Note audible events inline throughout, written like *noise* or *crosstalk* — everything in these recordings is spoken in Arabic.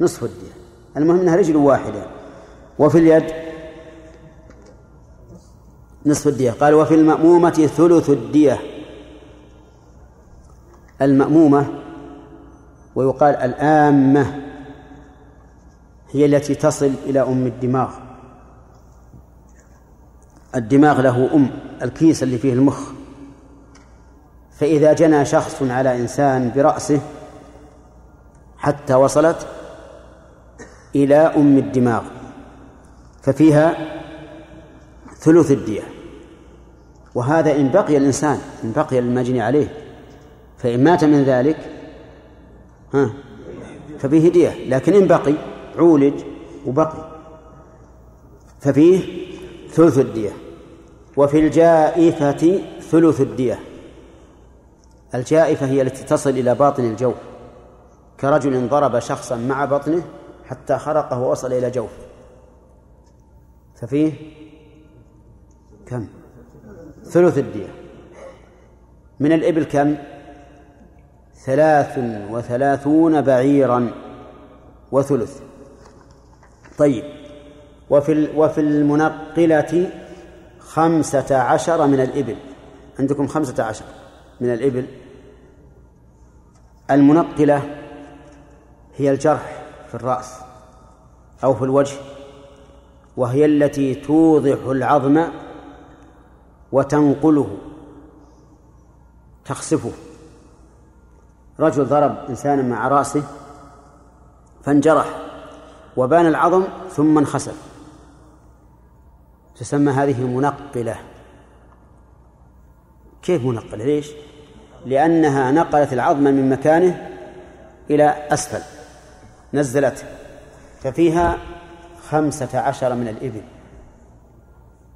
نصف الدية. المهم أنها رجل واحدة. وفي اليد نصف الدية. قال وفي المأمومة ثلث الدية. المأمومة ويقال الآمة هي التي تصل إلى أم الدماغ. الدماغ له أم الكيس اللي فيه المخ. فإذا جنى شخص على إنسان برأسه حتى وصلت إلى أم الدماغ ففيها ثلث الدية. وهذا إن بقي الإنسان إن بقي المجني عليه فإن مات من ذلك ها ففيه دية. لكن إن بقي عولج وبقي ففيه ثلث الدية. وفي الجائفة ثلث الدية. الجائفة هي التي تصل إلى باطن الجوف كرجل ضرب شخصا مع بطنه حتى خرقه ووصل إلى جوفه ففيه كم؟ ثلث الدية. من الإبل كم؟ ثلاث وثلاثون بعيرا وثلث. طيب. وفي وفي المنقلة خمسة عشر من الإبل. عندكم خمسة عشر من الإبل. المنقلة هي الجرح. في الرأس أو في الوجه وهي التي توضح العظم وتنقله تخسفه رجل ضرب إنسانا مع رأسه فانجرح وبان العظم ثم انخسف. تسمى هذه منقلة. كيف منقلة؟ ليش؟ لأنها نقلت العظم من مكانه إلى أسفل. نزلته ففيها خمسة عشر من الإبل.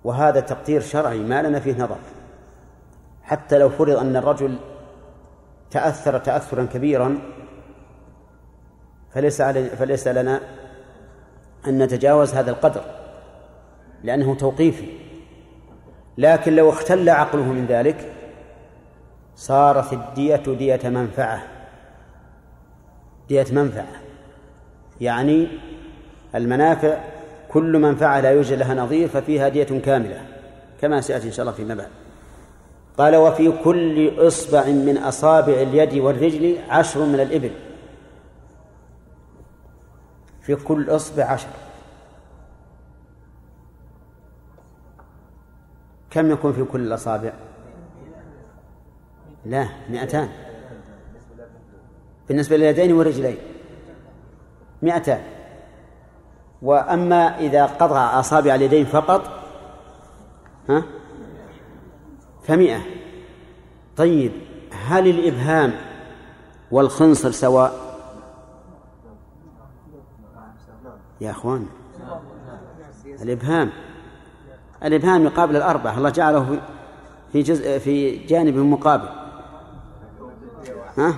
وهذا تقدير شرعي ما لنا فيه نظر. حتى لو فرض أن الرجل تأثر تأثرا كبيرا فليس فليس لنا أن نتجاوز هذا القدر لأنه توقيفي. لكن لو اختل عقله من ذلك صارت الدية دية منفعة. دية منفعة. يعني المنافع كل منفعة لا يوجد لها نظير ففيها دية كاملة كما سيأتي إن شاء الله فيما بعد. قال وفي كل إصبع من أصابع اليد والرجل عشر من الإبل. في كل إصبع عشر. كم يكون في كل الأصابع؟ لا مئتان. بالنسبة لليدين والرجلين. مئتان وأما إذا قطع أصابع اليدين فقط ها فمئة. طيب هل الإبهام والخنصر سواء؟ يا أخوان الإبهام. الإبهام يقابل الأربعة. الله جعله في جزء في جانب مقابل. ها؟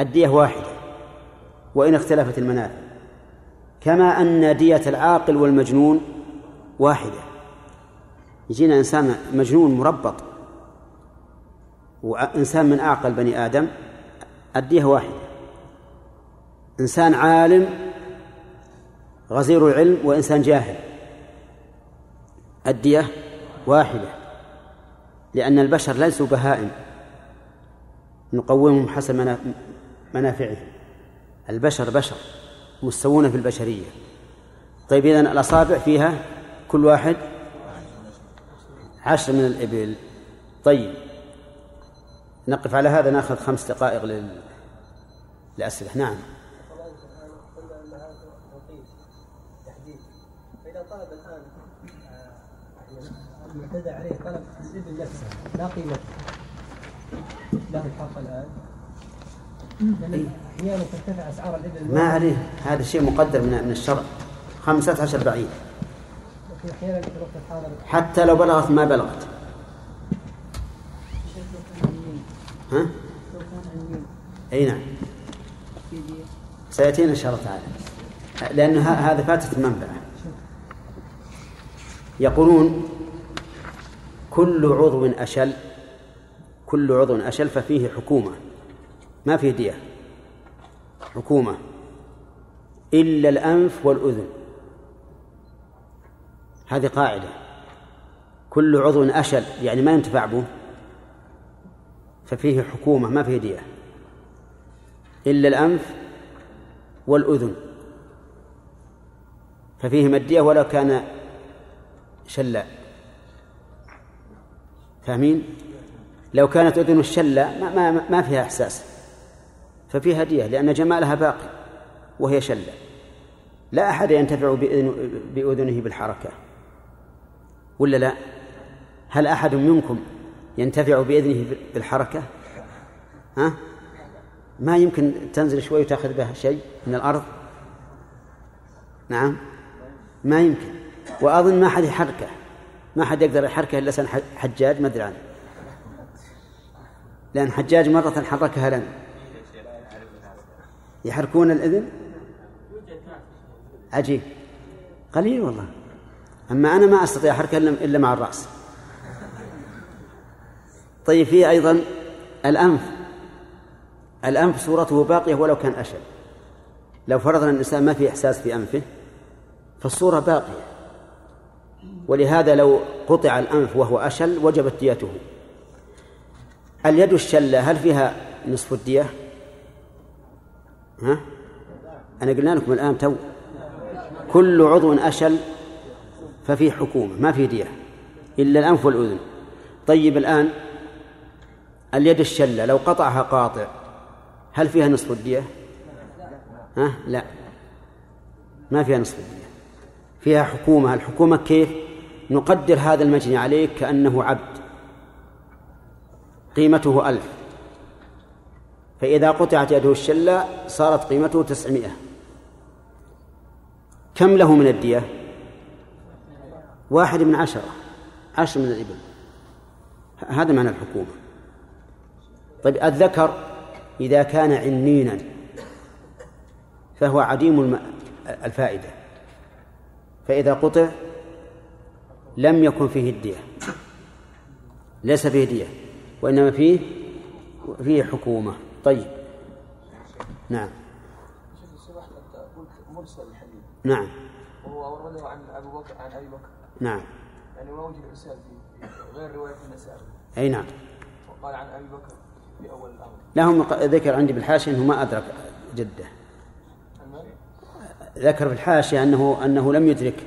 الدية واحدة. وإن اختلفت المنافع. كما أن دية العاقل والمجنون واحدة. يجينا إنسان مجنون مربط. وإنسان من أعقل بني آدم الدية واحدة. إنسان عالم غزير العلم وإنسان جاهل. الدية واحدة. لأن البشر ليسوا بهائم. نقومهم حسب منافعهم. البشر بشر مستوون في البشرية. طيب إذن الأصابع فيها كل واحد عشر من الإبل. طيب نقف على هذا نأخذ خمس دقائق لل... للأسئلة. نعم. المعتدى عليه طلب الإبل نفسه لا قيمة له الحق الآن. ما عليه. هذا شيء مقدر من من الشرع. خمسة عشر بعيد. حتى لو بلغت ما بلغت. ها؟ أي نعم. سيأتينا إن شاء الله تعالى. لأن هذا فاتت المنفعه يقولون كل عضو أشل كل عضو أشل ففيه حكومة. ما فيه دية. حكومة. إلا الأنف والأذن. هذه قاعدة. كل عضو أشل يعني ما ينتفع به. ففيه حكومة ما فيه دية. إلا الأنف والأذن. ففيهما الدية ولو كان شلا. فاهمين؟ لو كانت أذن الشلة ما, ما, ما فيها إحساس. ففيها دية لأن جمالها باقي وهي شلة. لا أحد ينتفع بأذنه بالحركة. ولا لا؟ هل أحد منكم ينتفع بإذنه بالحركة؟ ها؟ ما يمكن تنزل شوي وتأخذ بها شيء من الأرض؟ نعم. ما يمكن. وأظن ما حد يحركه. ما حد يقدر يحركه إلا سن حجاج ما أدري عنه. لأن حجاج مرة حركها لنا. يحركون الإذن؟ عجيب. قليل والله. أما أنا ما أستطيع أحركها إلا مع الرأس. طيب فيه أيضا الأنف. الأنف صورته باقية ولو كان أشل لو فرضنا الإنسان ما في إحساس في أنفه فالصورة باقية. ولهذا لو قطع الأنف وهو أشل وجبت ديته. اليد الشلة هل فيها نصف الدية؟ ها؟ أنا قلنا لكم الآن تو كل عضو أشل ففي حكومة ما في دية إلا الأنف والأذن طيب الآن اليد الشلة لو قطعها قاطع هل فيها نصف الدية؟ ها؟ لا ما فيها نصف الدية فيها حكومة الحكومة كيف؟ نقدر هذا المجني عليك كأنه عبد قيمته ألف فإذا قطعت يده الشلة صارت قيمته تسعمائة. كم له من الدية؟ واحد من عشرة. عشر من الإبل. هذا معنى الحكومة. طيب الذكر إذا كان عنينا فهو عديم الفائدة. فإذا قطع لم يكن فيه الدية. ليس فيه دية وإنما فيه فيه حكومة. طيب. نعم. مرسل الحديث نعم. وهو أورده عن أبو بكر عن أبي بكر. نعم. يعني ما وجد إرسال في غير رواية النسائي. أي نعم. وقال عن أبي بكر في أول الأمر. لهم ذكر عندي بالحاشية أنه ما أدرك جدة. ذكر في الحاشية أنه أنه لم يدرك.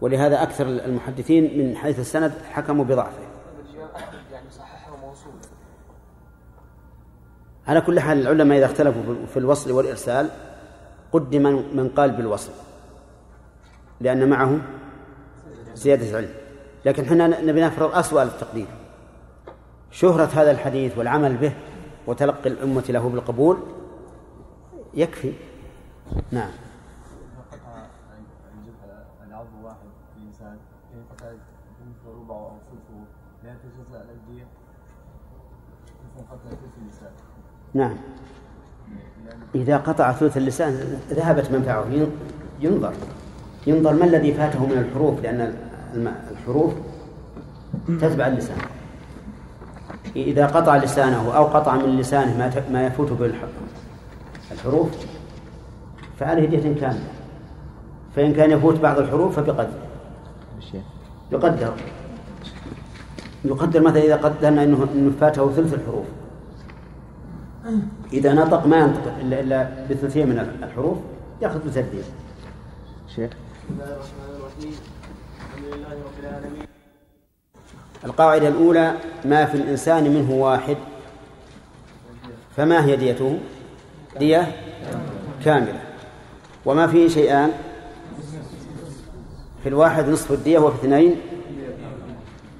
ولهذا أكثر المحدثين من حيث السند حكموا بضعفه. على كل حال العلماء إذا اختلفوا في الوصل والإرسال قدم من قال بالوصل لأن معه زيادة علم. لكن إحنا نبي نفرض أسوأ التقدير. شهرة هذا الحديث والعمل به وتلقي الأمة له بالقبول يكفي. نعم. نعم. إذا قطع ثلث اللسان ذهبت منفعه. ينظر. ينظر ما الذي فاته من الحروف لأن الحروف تتبع اللسان. إذا قطع لسانه أو قطع من لسانه ما ما يفوت بالحروف فعليه دية كاملة. فإن كان يفوت بعض الحروف فبقدر. يقدر. يقدر مثلا إذا قدرنا أنه فاته ثلث الحروف. إذا نطق ما ينطق إلا إلا بثلثين من الحروف يأخذ بثلثين شيخ. بسم الله الرحمن الرحيم الحمد لله رب العالمين القاعدة الأولى ما في الإنسان منه واحد. فما هي ديته؟ دية كاملة. وما فيه شيئان؟ في الواحد نصف الدية وفي اثنين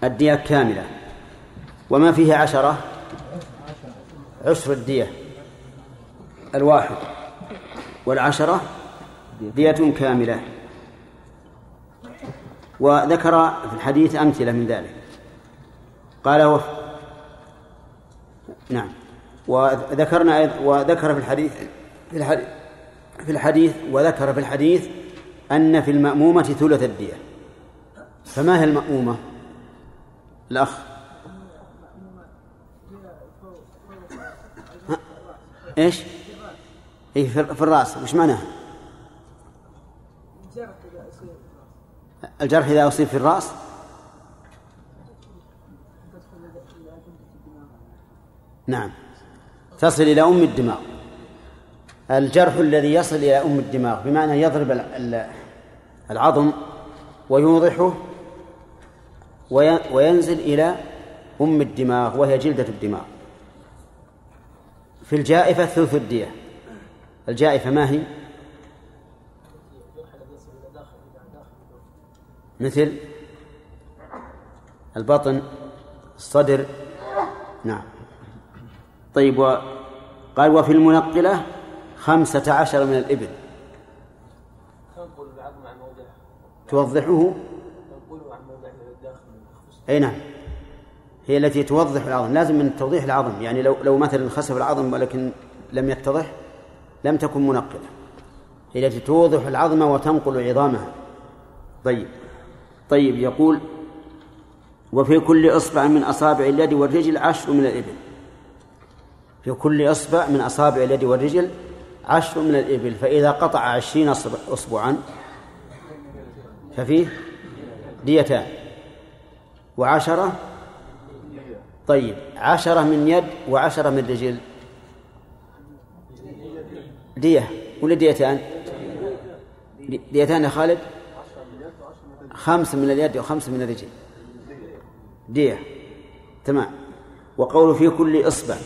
الدية كاملة. وما فيه عشرة؟ عشر الدية الواحد والعشرة دية كاملة. وذكر في الحديث أمثلة من ذلك. قال وف... نعم. وذكرنا وذكر في الحديث في الحديث في الحديث وذكر في الحديث أن في المأمومة ثلث الدية. فما هي المأمومة؟ الأخ. ها؟ إيش؟ اي في الرأس وش معناه؟ الجرح إذا أصيب في الرأس نعم تصل إلى أم الدماغ الجرح الذي يصل إلى أم الدماغ بمعنى يضرب العظم ويوضحه وينزل إلى أم الدماغ وهي جلدة الدماغ في الجائفة ثلث الدية. الجائفة ما هي؟ مثل البطن الصدر. نعم. طيب و قال وفي المنقلة خمسة عشر من الإبل. توضحه؟ أي نعم. هي التي توضح العظم لازم من توضيح العظم يعني لو لو مثلا خسف العظم ولكن لم يتضح لم تكن منقلة هي التي توضح العظم وتنقل عظامها. طيب. طيب يقول وفي كل إصبع من أصابع اليد والرجل عشر من الإبل. في كل إصبع من أصابع اليد والرجل عشر من الإبل فإذا قطع عشرين أصبعا ففيه ديتان. وعشرة طيب عشرة من يد وعشرة من رجل. دية. ولا ديتان؟ ديتان يا خالد؟ خمس من اليد وخمس من الرجل. دية. تمام. وقول في كل إصبع.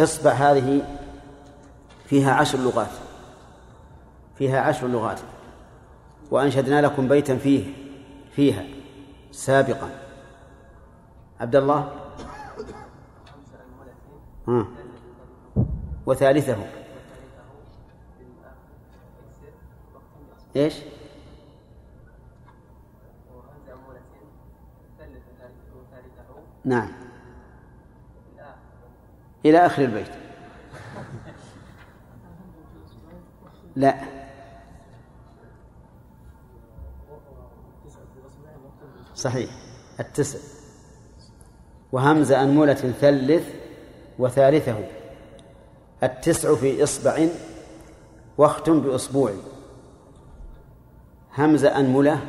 إصبع هذه فيها عشر لغات. فيها عشر لغات. وأنشدنا لكم بيتا فيه فيها سابقا. عبد الله. وثالثه. إيش؟ نعم. إلى آخر البيت. *laughs* لا. صحيح. التسع. وهمز أنملة ثلث وثالثه. التسع في إصبع واختم بأصبوع. همز أنملة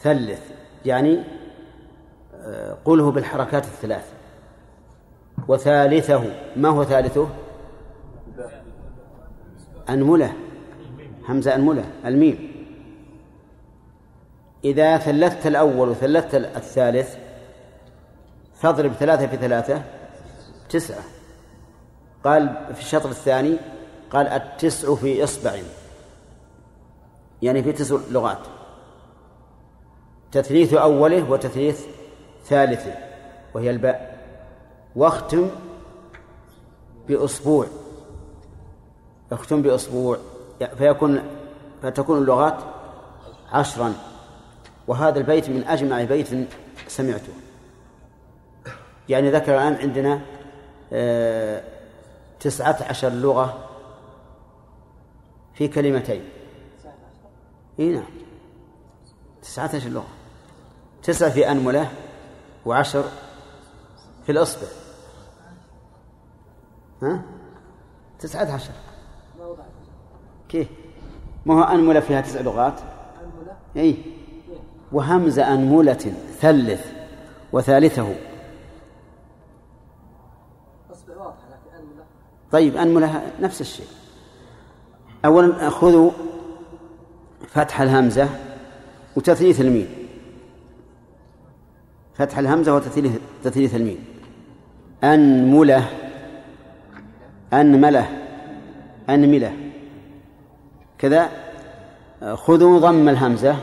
ثلث يعني آه، قله بالحركات الثلاث. وثالثه ما هو ثالثه؟ أنملة همزة أنملة الميم. إذا ثلثت الأول وثلثت الثالث فاضرب ثلاثة في ثلاثة تسعة. قال في الشطر الثاني قال التسع في إصبع. يعني في تسع لغات. تثليث أوله وتثليث ثالثه وهي الباء. واختم بأسبوع اختم بأسبوع فيكون فتكون اللغات عشرا. وهذا البيت من أجمع بيت سمعته. يعني ذكر الآن عندنا آه، تسعة عشر لغة في كلمتين. إي نعم. تسعة عشر لغة. تسعة في أنملة وعشر في الأصبع. ها؟ تسعة عشر. كيف؟ ما هو أنملة فيها تسع لغات؟ أي. وهمز أنملة ثلث وثالثه. طيب أنملة نفس الشيء. أولا خذوا فتح الهمزة وتثليث الميم. فتح الهمزة وتثليث تثليث الميم. أنملة أنملة أنملة. كذا خذوا ضم الهمزة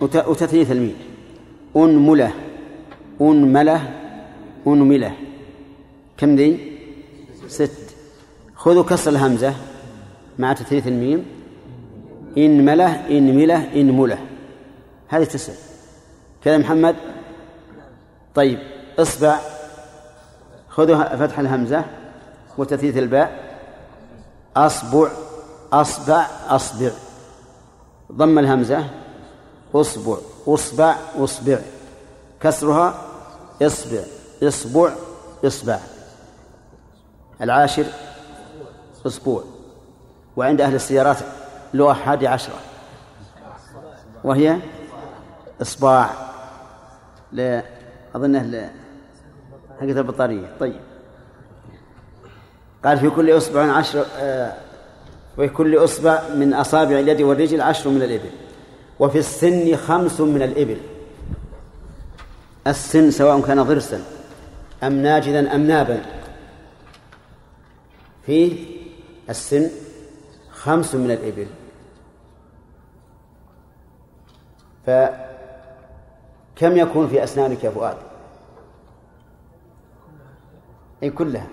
وتثليث الميم. أنملة أنملة أنملة. كم ذي ست. خذوا كسر الهمزة مع تثليث الميم. إن مله إن مله إن مله هذه تسع. كذا محمد؟ طيب اصبع. خذوا فتح الهمزة وتثليث الباء. أصبع أصبع أصبع. ضم الهمزة. أصبع أصبع أصبع. كسرها. إصبع إصبع إصبع. العاشر أسبوع. وعند أهل السيارات لغة حادي عشرة. وهي إصباع ل أظنه حقة البطارية. طيب. قال في كل إصبع عشر آه وفي كل إصبع من أصابع اليد والرجل عشر من الإبل. وفي السن خمس من الإبل. السن سواء كان ضرسا أم ناجذا أم نابا. في السن خمس من الإبل. فكم يكون في أسنانك يا فؤاد؟ أي كلها.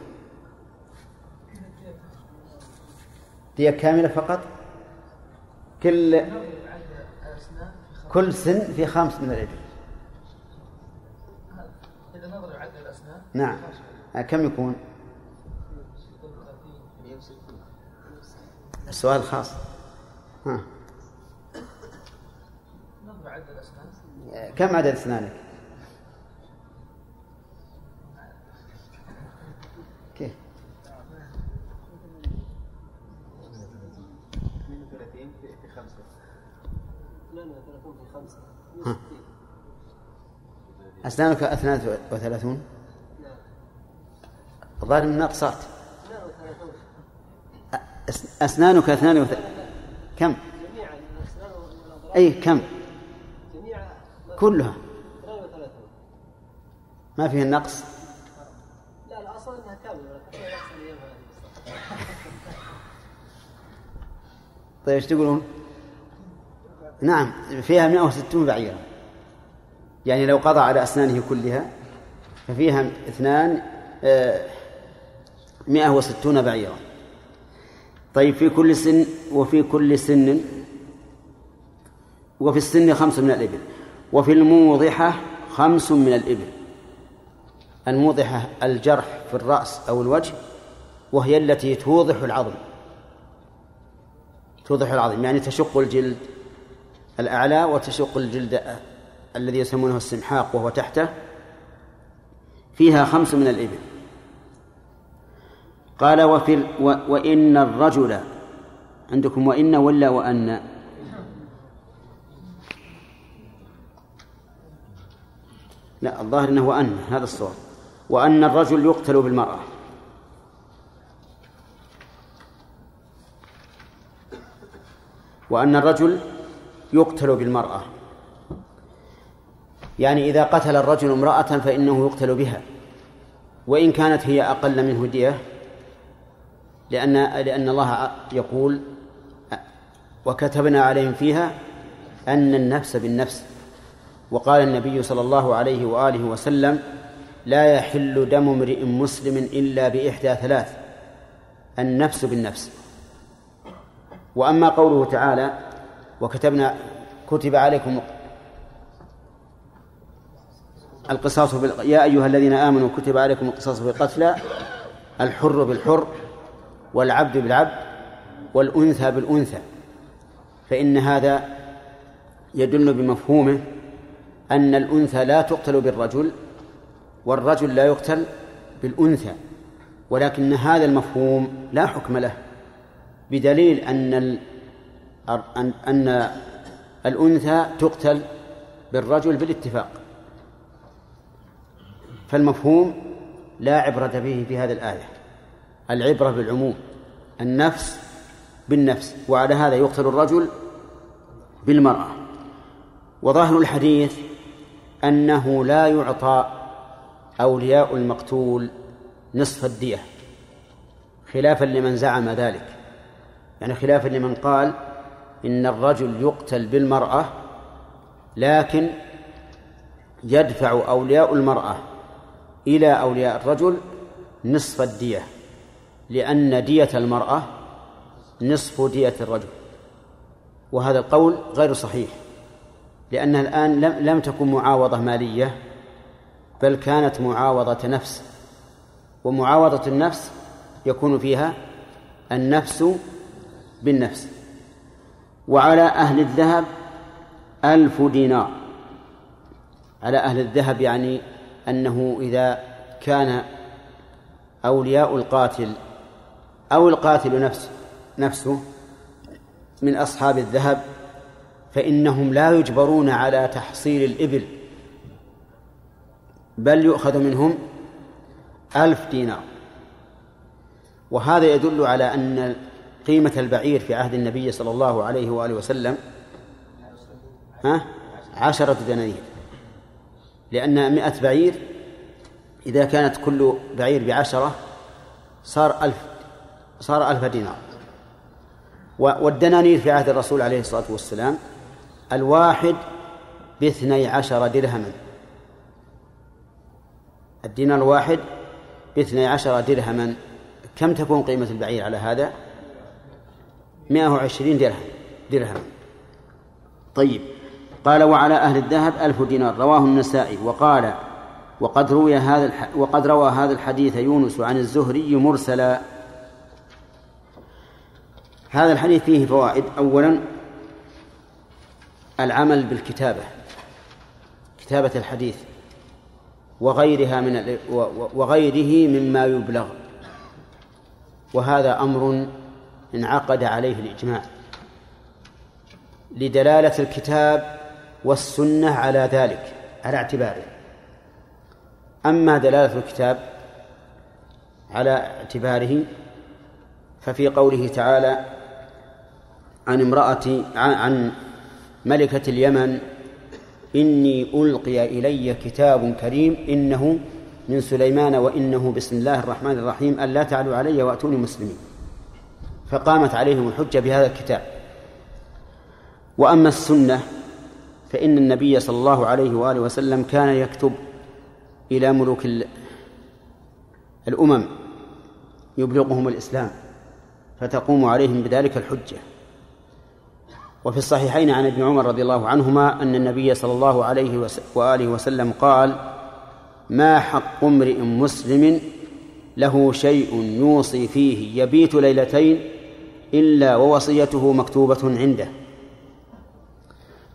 دية كاملة فقط؟ كل كل سن في خمس من الإبل. إذا نظر عدد الأسنان. نعم. كم يكون؟ السؤال الخاص ها كم عدد أسنانك؟ كيف؟ أسنانك أثنان وثلاثون الظاهر من ناقصات أسنانك اثنان وثلاثون كم؟ أي كم؟ كلها ما فيه النقص لا الأصل أنها كاملة طيب إيش تقولون؟ نعم فيها 160 بعيرا يعني لو قضى على أسنانه كلها ففيها اثنان آه، مئة وستون بعيرا طيب في كل سن وفي كل سن وفي السن خمس من الإبل وفي الموضحة خمس من الإبل. الموضحة الجرح في الرأس أو الوجه وهي التي توضح العظم. توضح العظم يعني تشق الجلد الأعلى وتشق الجلد الذي يسمونه السمحاق وهو تحته. فيها خمس من الإبل. قال وفي و وإن الرجل عندكم وإن ولا وأن؟ لا الظاهر إنه وأن هذا الصواب. وأن الرجل يقتل بالمرأة. وأن الرجل يقتل بالمرأة. يعني إذا قتل الرجل امرأة فإنه يقتل بها. وإن كانت هي أقل منه دية لأن لأن الله يقول وكتبنا عليهم فيها أن النفس بالنفس. وقال النبي صلى الله عليه وآله وسلم لا يحل دم امرئ مسلم إلا بإحدى ثلاث النفس بالنفس. وأما قوله تعالى وكتبنا كتب عليكم القصاص بال... يا أيها الذين آمنوا كتب عليكم القصاص بالقتلى الحر بالحر. والعبد بالعبد والأنثى بالأنثى فإن هذا يدل بمفهومه أن الأنثى لا تقتل بالرجل والرجل لا يقتل بالأنثى ولكن هذا المفهوم لا حكم له بدليل أن أن الأنثى تقتل بالرجل بالاتفاق. فالمفهوم لا عبرة به في هذه الآية. العبرة بالعموم النفس بالنفس وعلى هذا يقتل الرجل بالمرأة. وظاهر الحديث أنه لا يعطى أولياء المقتول نصف الدية خلافا لمن زعم ذلك. يعني خلافا لمن قال إن الرجل يقتل بالمرأة لكن يدفع أولياء المرأة إلى أولياء الرجل نصف الدية. لأن دية المرأة نصف دية الرجل. وهذا القول غير صحيح لأنها الآن لم لم تكن معاوضة مالية بل كانت معاوضة نفس. ومعاوضة النفس يكون فيها النفس بالنفس. وعلى أهل الذهب ألف دينار. على أهل الذهب يعني أنه إذا كان أولياء القاتل أو القاتل نفسه نفسه من أصحاب الذهب فإنهم لا يجبرون على تحصيل الإبل بل يؤخذ منهم ألف دينار. وهذا يدل على أن قيمة البعير في عهد النبي صلى الله عليه وآله وسلم ها؟ عشرة دنانير. لأن مئة بعير إذا كانت كل بعير بعشرة صار ألف صار ألف دينار. والدنانير في عهد الرسول عليه الصلاة والسلام الواحد باثني عشر درهما. الدينار الواحد باثني عشر درهما. كم تكون قيمة البعير على هذا؟ مائة وعشرين درهم درهما طيب. قال وعلى أهل الذهب ألف دينار. رواه النسائي. وقال وقد روي هذا وقد روى هذا الحديث يونس عن الزهري مرسلا هذا الحديث فيه فوائد. أولا العمل بالكتابة كتابة الحديث وغيرها من وغيره مما يبلغ. وهذا أمر انعقد عليه الإجماع. لدلالة الكتاب والسنة على ذلك على اعتباره. أما دلالة الكتاب على اعتباره ففي قوله تعالى عن امرأة عن ملكة اليمن إني ألقي إلي كتاب كريم إنه من سليمان وإنه بسم الله الرحمن الرحيم ألا تعلوا علي وأتوني مسلمين. فقامت عليهم الحجة بهذا الكتاب. وأما السنة فإن النبي صلى الله عليه وآله وسلم كان يكتب إلى ملوك الأمم يبلغهم الإسلام فتقوم عليهم بذلك الحجة. وفي الصحيحين عن ابن عمر رضي الله عنهما أن النبي صلى الله عليه وآله وسلم قال ما حق امرئ مسلم له شيء يوصي فيه يبيت ليلتين إلا ووصيته مكتوبة عنده.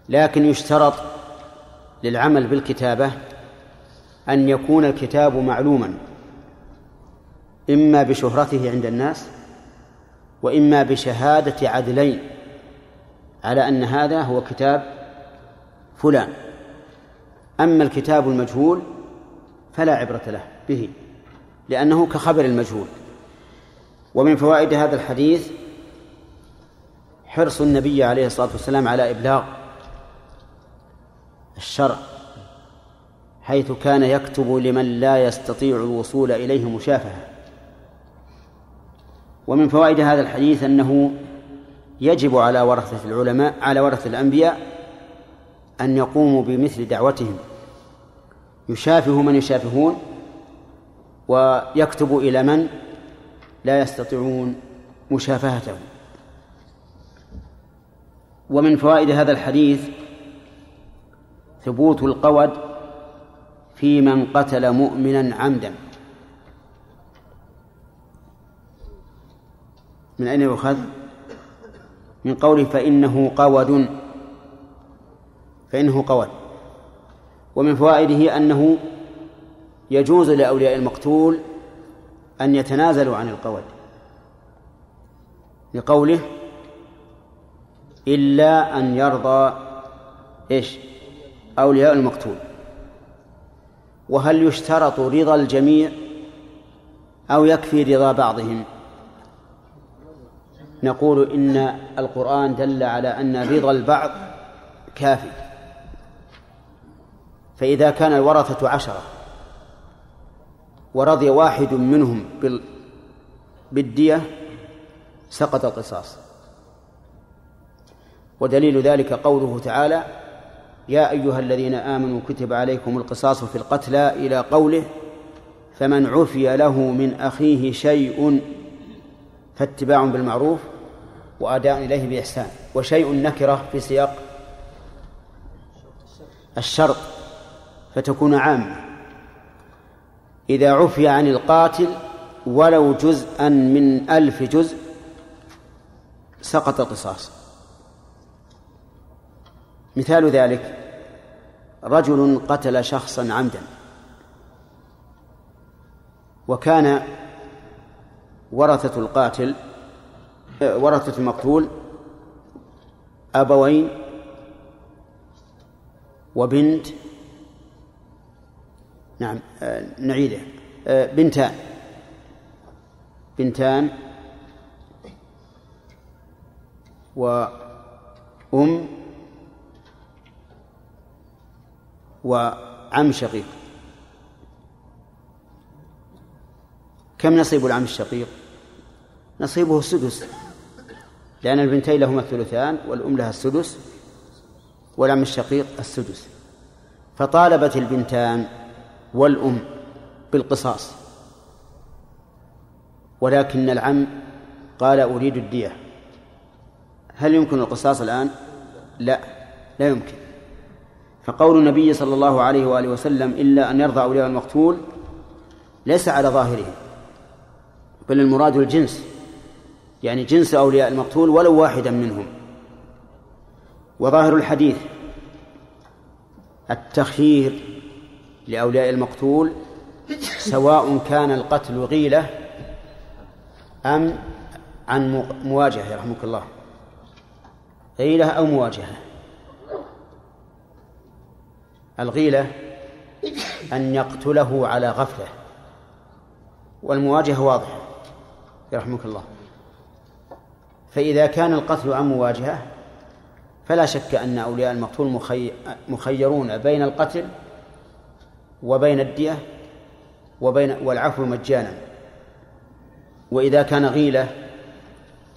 لكن يشترط للعمل بالكتابة أن يكون الكتاب معلوما إما بشهرته عند الناس وإما بشهادة عدلين. على أن هذا هو كتاب فلان. أما الكتاب المجهول فلا عبرة له به لأنه كخبر المجهول. ومن فوائد هذا الحديث حرص النبي عليه الصلاة والسلام على إبلاغ الشرع حيث كان يكتب لمن لا يستطيع الوصول إليه مشافهة. ومن فوائد هذا الحديث أنه يجب على ورثة العلماء على ورثة الأنبياء أن يقوموا بمثل دعوتهم. يشافه من يشافهون ويكتب إلى من لا يستطيعون مشافهته. ومن فوائد هذا الحديث ثبوت القود في من قتل مؤمنا عمدا. من أين يؤخذ؟ من قوله فإنه قود فإنه قود ومن فوائده أنه يجوز لأولياء المقتول أن يتنازلوا عن القود لقوله إلا أن يرضى إيش؟ أولياء المقتول. وهل يشترط رضا الجميع أو يكفي رضا بعضهم؟ نقول إن القرآن دل على أن رضا البعض كافي. فإذا كان الورثة عشرة ورضي واحد منهم بالدية سقط القصاص. ودليل ذلك قوله تعالى يا أيها الذين آمنوا كتب عليكم القصاص في القتلى إلى قوله فمن عفي له من أخيه شيء فاتباع بالمعروف وأداء إليه بإحسان وشيء نكرة في سياق الشرط فتكون عامة. إذا عفي عن القاتل ولو جزءا من ألف جزء سقط القصاص. مثال ذلك رجل قتل شخصا عمدا وكان ورثة القاتل ورثة المقتول أبوين وبنت نعم نعيده. بنتان. بنتان وأم وعم شقيق. كم نصيب العم الشقيق؟ نصيبه السدس لأن البنتين لهما الثلثان والأم لها السدس والعم الشقيق السدس. فطالبت البنتان والأم بالقصاص. ولكن العم قال أريد الدية. هل يمكن القصاص الآن؟ لا لا يمكن. فقول النبي صلى الله عليه وآله وسلم إلا أن يرضى أولياء المقتول ليس على ظاهره بل المراد الجنس. يعني جنس أولياء المقتول ولو واحدا منهم. وظاهر الحديث التخيير لأولياء المقتول سواء كان القتل غيلة أم عن مواجهة يرحمك الله. غيلة أو مواجهة. الغيلة أن يقتله على غفلة والمواجهة واضحة يرحمك الله. فإذا كان القتل عن مواجهة فلا شك أن أولياء المقتول مخيرون بين القتل وبين الدية وبين والعفو مجانا. وإذا كان غيلة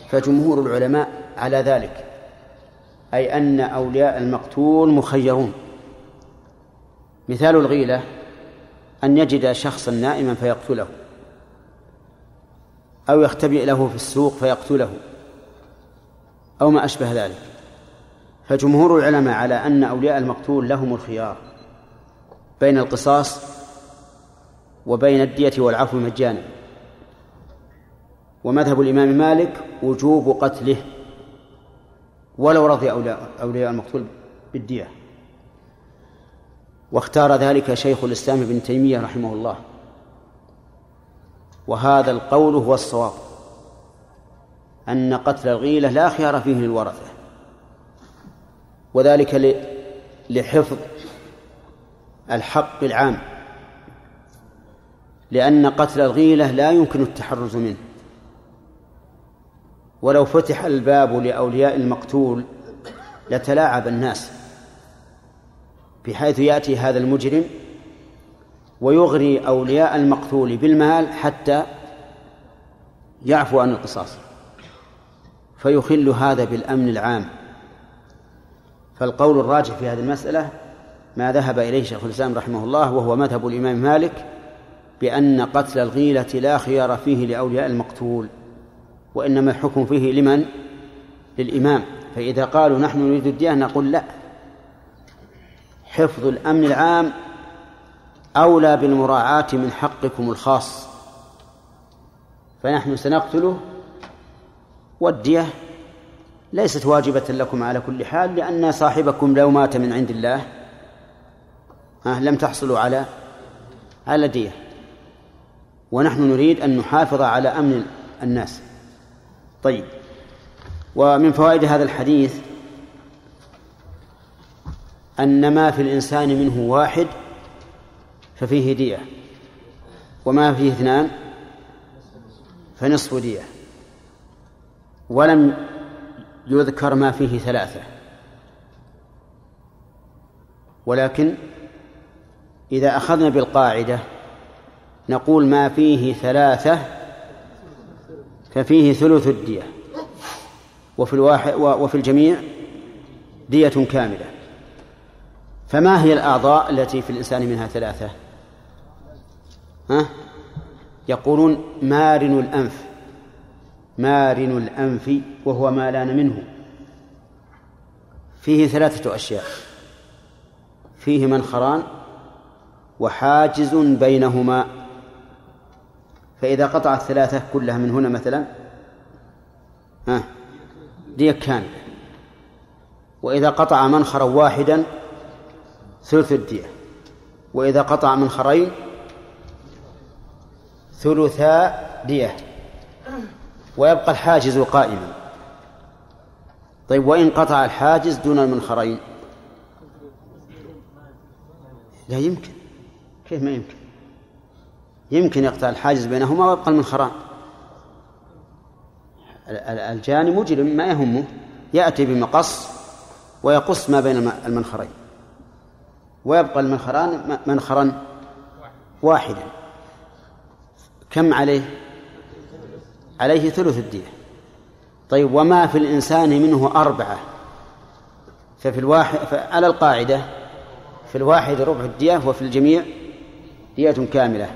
فجمهور العلماء على ذلك أي أن أولياء المقتول مخيرون. مثال الغيلة أن يجد شخصا نائما فيقتله أو يختبئ له في السوق فيقتله. أو ما أشبه ذلك. فجمهور العلماء على أن أولياء المقتول لهم الخيار بين القصاص وبين الدية والعفو مجانا. ومذهب الإمام مالك وجوب قتله ولو رضي أولياء, أولياء المقتول بالدية. واختار ذلك شيخ الإسلام ابن تيمية رحمه الله. وهذا القول هو الصواب. أن قتل الغيلة لا خيار فيه للورثة. وذلك لحفظ الحق العام. لأن قتل الغيلة لا يمكن التحرز منه. ولو فتح الباب لأولياء المقتول لتلاعب الناس بحيث يأتي هذا المجرم ويغري أولياء المقتول بالمال حتى يعفو عن القصاص. فيخل هذا بالأمن العام. فالقول الراجح في هذه المسألة ما ذهب إليه شيخ الإسلام رحمه الله وهو مذهب الإمام مالك بأن قتل الغيلة لا خيار فيه لأولياء المقتول وإنما الحكم فيه لمن؟ للإمام. فإذا قالوا نحن نريد الدية نقول لا. حفظ الأمن العام أولى بالمراعاة من حقكم الخاص. فنحن سنقتله والدية ليست واجبة لكم على كل حال لأن صاحبكم لو مات من عند الله لم تحصلوا على على دية. ونحن نريد أن نحافظ على أمن الناس. طيب. ومن فوائد هذا الحديث أن ما في الإنسان منه واحد ففيه دية وما فيه اثنان فنصف دية. ولم يذكر ما فيه ثلاثة. ولكن إذا أخذنا بالقاعدة نقول ما فيه ثلاثة ففيه ثلث الدية. وفي الواحد وفي الجميع دية كاملة. فما هي الأعضاء التي في الإنسان منها ثلاثة؟ ها؟ يقولون مارن الأنف. مارن الأنف وهو ما لأن منه. فيه ثلاثة أشياء. فيه منخران وحاجز بينهما. فإذا قطع الثلاثة كلها من هنا مثلا ها كاملة وإذا قطع منخرا واحدا ثلث الدية. وإذا قطع منخرين ثلثا دية. ويبقى الحاجز قائما طيب وإن قطع الحاجز دون المنخرين. لا يمكن. كيف ما يمكن؟ يمكن يقطع الحاجز بينهما ويبقى المنخران. الجاني مجرم ما يهمه. يأتي بمقص ويقص ما بين المنخرين. ويبقى المنخران منخرا واحدا. كم عليه؟ عليه ثلث الدية طيب وما في الإنسان منه أربعة؟ ففي الواحد على القاعدة في الواحد ربع الدية وفي الجميع دية كاملة.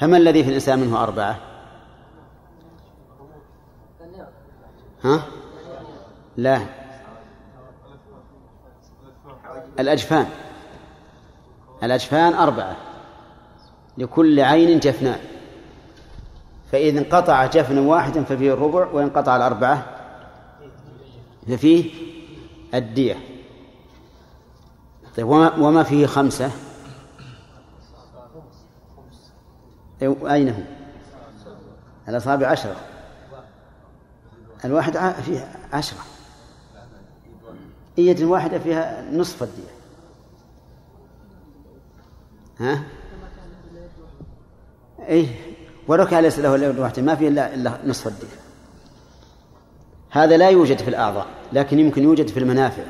فما الذي في الإنسان منه أربعة؟ ها؟ لا. الأجفان. الأجفان أربعة لكل عين جفنان. فإذا انقطع جفن واحد ففيه الربع وإن انقطع الأربعة ففيه الدية. طيب وما, وما فيه خمسة؟ أين هم؟ الأصابع عشرة. الواحد فيه عشرة. يد الواحدة فيها نصف الدية. ها؟ إيه. كان ليس له إلا واحدة ما فيه إلا إلا نصف الدية هذا لا يوجد في الأعضاء لكن يمكن يوجد في المنافع.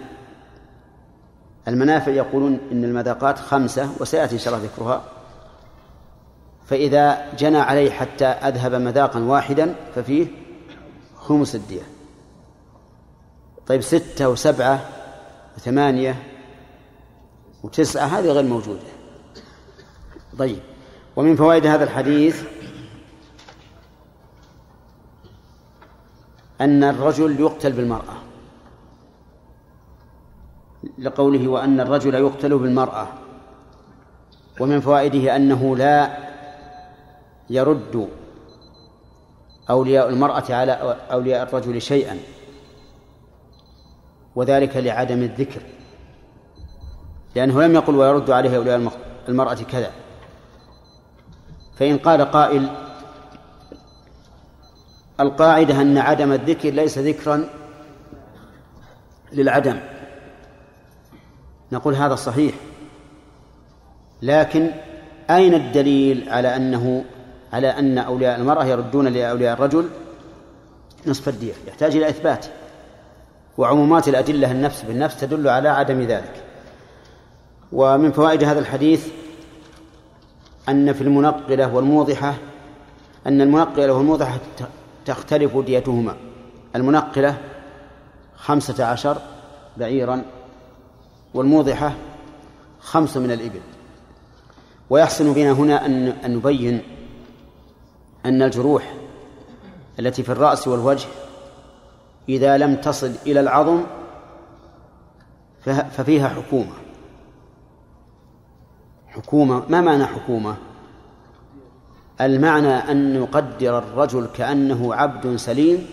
المنافع يقولون إن المذاقات خمسة وسيأتي إن شاء الله ذكرها. فإذا جنى عليه حتى أذهب مذاقا واحدا ففيه خمس الدية طيب ستة وسبعة وثمانية وتسعة هذه غير موجودة. طيب ومن فوائد هذا الحديث أن الرجل يقتل بالمرأة. لقوله وأن الرجل يقتل بالمرأة. ومن فوائده أنه لا يرد أولياء المرأة على أولياء الرجل شيئا. وذلك لعدم الذكر. لأنه لم يقل ويرد عليه أولياء المرأة كذا. فإن قال قائل القاعدة أن عدم الذكر ليس ذكرا للعدم. نقول هذا صحيح. لكن أين الدليل على أنه على أن أولياء المرأة يردون لأولياء الرجل نصف الدية؟ يحتاج إلى إثبات. وعمومات الأدلة النفس بالنفس تدل على عدم ذلك. ومن فوائد هذا الحديث أن في المنقلة والموضحة أن المنقلة والموضحة تختلف ديتهما المنقلة خمسة عشر بعيرا والموضحة خمس من الإبل. ويحسن بنا هنا أن نبين أن الجروح التي في الرأس والوجه إذا لم تصل إلى العظم ففيها حكومة. حكومة ما معنى حكومة؟ المعنى أن نقدر الرجل كأنه عبد سليم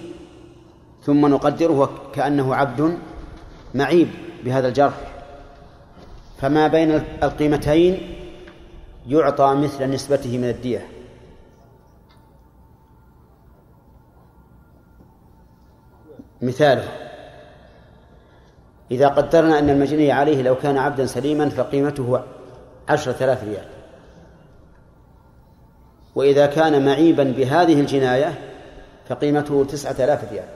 ثم نقدره كأنه عبد معيب بهذا الجرح. فما بين القيمتين يعطى مثل نسبته من الدية. مثاله إذا قدرنا أن المجني عليه لو كان عبدا سليما فقيمته عشرة آلاف ريال. وإذا كان معيبا بهذه الجناية فقيمته تسعة آلاف ريال.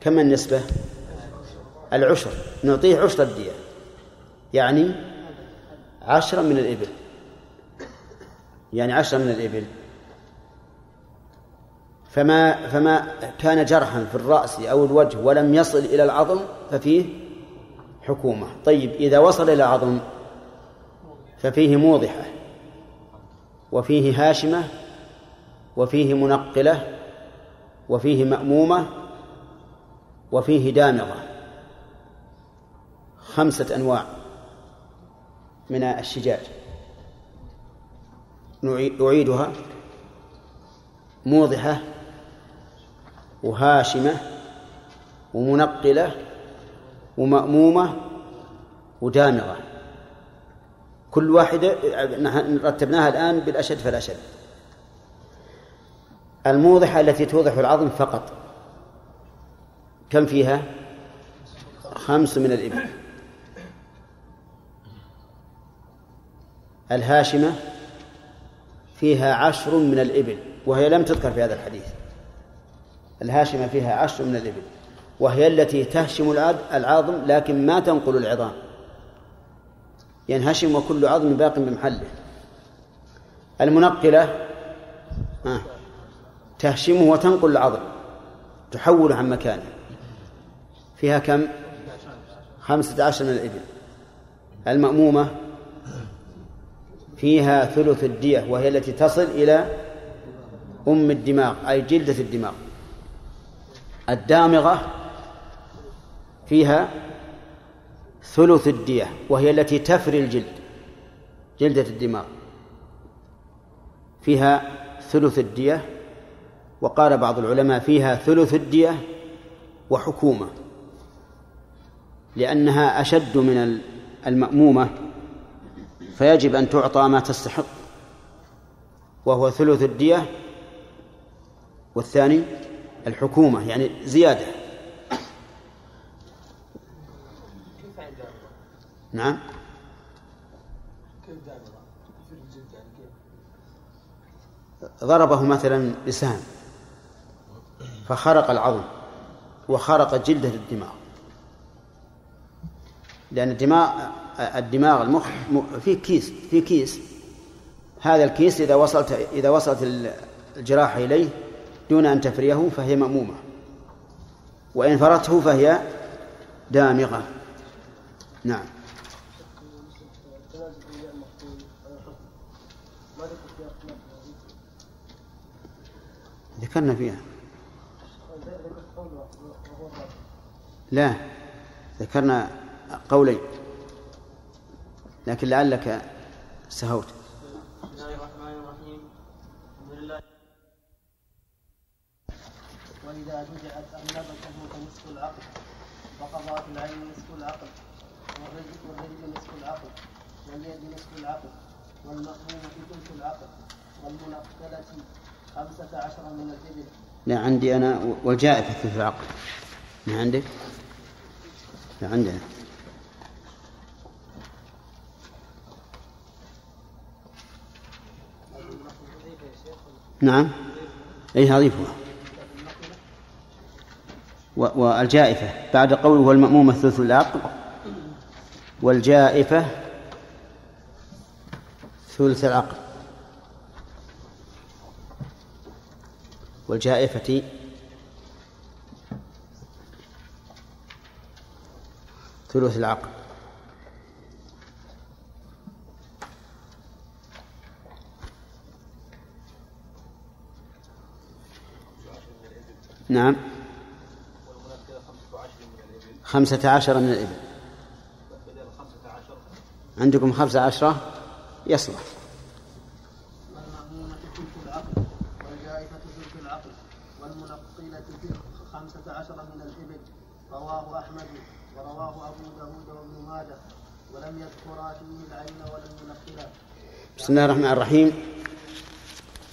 كم النسبة؟ العشر. نعطيه عشر الدية. يعني عشرة من الإبل. يعني عشرة من الإبل. فما فما كان جرحا في الرأس أو الوجه ولم يصل إلى العظم ففيه حكومة. طيب إذا وصل إلى العظم ففيه موضحة. وفيه هاشمة وفيه منقلة وفيه مأمومة وفيه دامغة. خمسة أنواع من الشجاج. أعيدها موضحة وهاشمة ومنقلة ومأمومة ودامغة. كل واحدة نحن رتبناها الآن بالأشد فالأشد. الموضحة التي توضح العظم فقط. كم فيها؟ خمس من الإبل. الهاشمة فيها عشر من الإبل وهي لم تذكر في هذا الحديث. الهاشمة فيها عشر من الإبل وهي التي تهشم العظم لكن ما تنقل العظام. ينهشم وكل عظم باق بمحله المنقلة تهشمه وتنقل العظم تحوله عن مكانه. فيها كم؟ خمسة عشر من الإبل. المأمومة فيها ثلث الدية وهي التي تصل إلى أم الدماغ أي جلدة الدماغ. الدامغة فيها ثلث الدية وهي التي تفري الجلد جلدة الدماغ. فيها ثلث الدية وقال بعض العلماء فيها ثلث الدية وحكومة لأنها أشد من المأمومة فيجب أن تعطى ما تستحق وهو ثلث الدية والثاني الحكومة يعني زيادة. نعم. ضربه مثلا لسان فخرق العظم وخرق جلدة الدماغ. لأن الدماغ الدماغ المخ في كيس في كيس. هذا الكيس إذا وصلت إذا وصلت الجراحة إليه دون أن تفريه فهي مأمومة. وإن فرته فهي دامغة. نعم. ذكرنا فيها. لا ذكرنا قولين. لكن لعلك سهوت. وإذا جدعت أرنبته فنصف العقل وقضاء العين نصف العقل والرجل والرجل نصف العقل واليد نصف العقل والمأمومة ثلث العقل والمنقلة لا عندي أنا والجائفة ثلث العقل ما عندك؟ لا عندنا. نعم. أي هضيفها والجائفة. بعد قوله والمأمومة ثلث العقل والجائفة ثلث العقل والجائفة ثلث العقل نعم. خمسة عشر من الإبل. عندكم خمسة عشرة يصلح والمأمومة ثلث العقل والجائفة ثلث العقل والمنقلة خمسة عشر من الإبل رواه أحمد ورواه أبو داود وابن ماجه ولم يذكرا فيه العين ولا المنقلة بسم الله الرحمن الرحيم.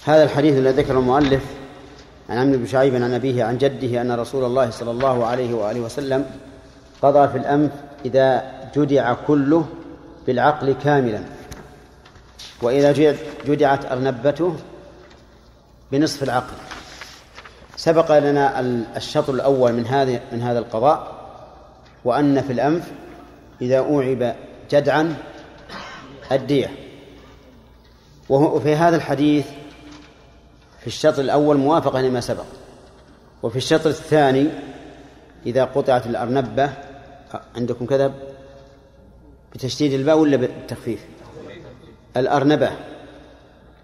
هذا الحديث الذي ذكر المؤلف عن عمرو بن شعيب عن أبيه عن جده أن رسول الله صلى الله عليه وآله وسلم قضى في الأنف إذا جدع كله بالعقل كاملا. وإذا جدعت أرنبته بنصف العقل. سبق لنا الشطر الأول من هذه من هذا القضاء وأن في الأنف إذا أوعب جدعا الدية وفي هذا الحديث في الشطر الأول موافقة لما سبق. وفي الشطر الثاني إذا قطعت الأرنبة عندكم كذا؟ بتشديد الباء ولا بالتخفيف؟ الأرنبة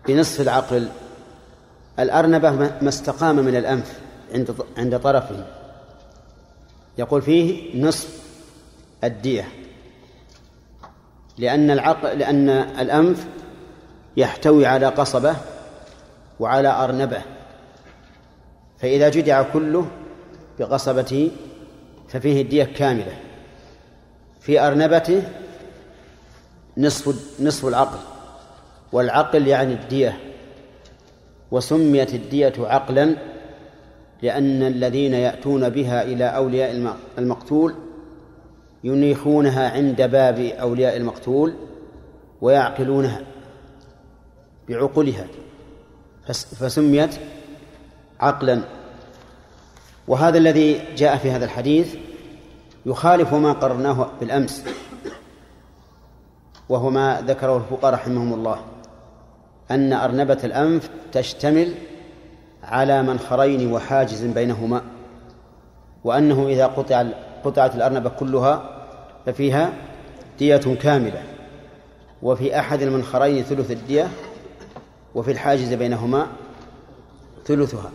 بنصف العقل الأرنبة ما استقام من الأنف عند عند طرفه. يقول فيه نصف الدية. لأن العقل لأن الأنف يحتوي على قصبة وعلى أرنبة. فإذا جدع كله بقصبته ففيه الدية كاملة. في أرنبته نصف نصف العقل. والعقل يعني الدية. وسميت الدية عقلا لأن الذين يأتون بها إلى أولياء المقتول ينيخونها عند باب أولياء المقتول ويعقلونها بعقولها فسميت عقلا. وهذا الذي جاء في هذا الحديث يخالف ما قررناه بالأمس وهو ما ذكره الفقهاء رحمهم الله. أن أرنبة الأنف تشتمل على منخرين وحاجز بينهما وأنه إذا قطع قطعت الأرنبة كلها ففيها دية كاملة وفي أحد المنخرين ثلث الدية وفي الحاجز بينهما ثلثها.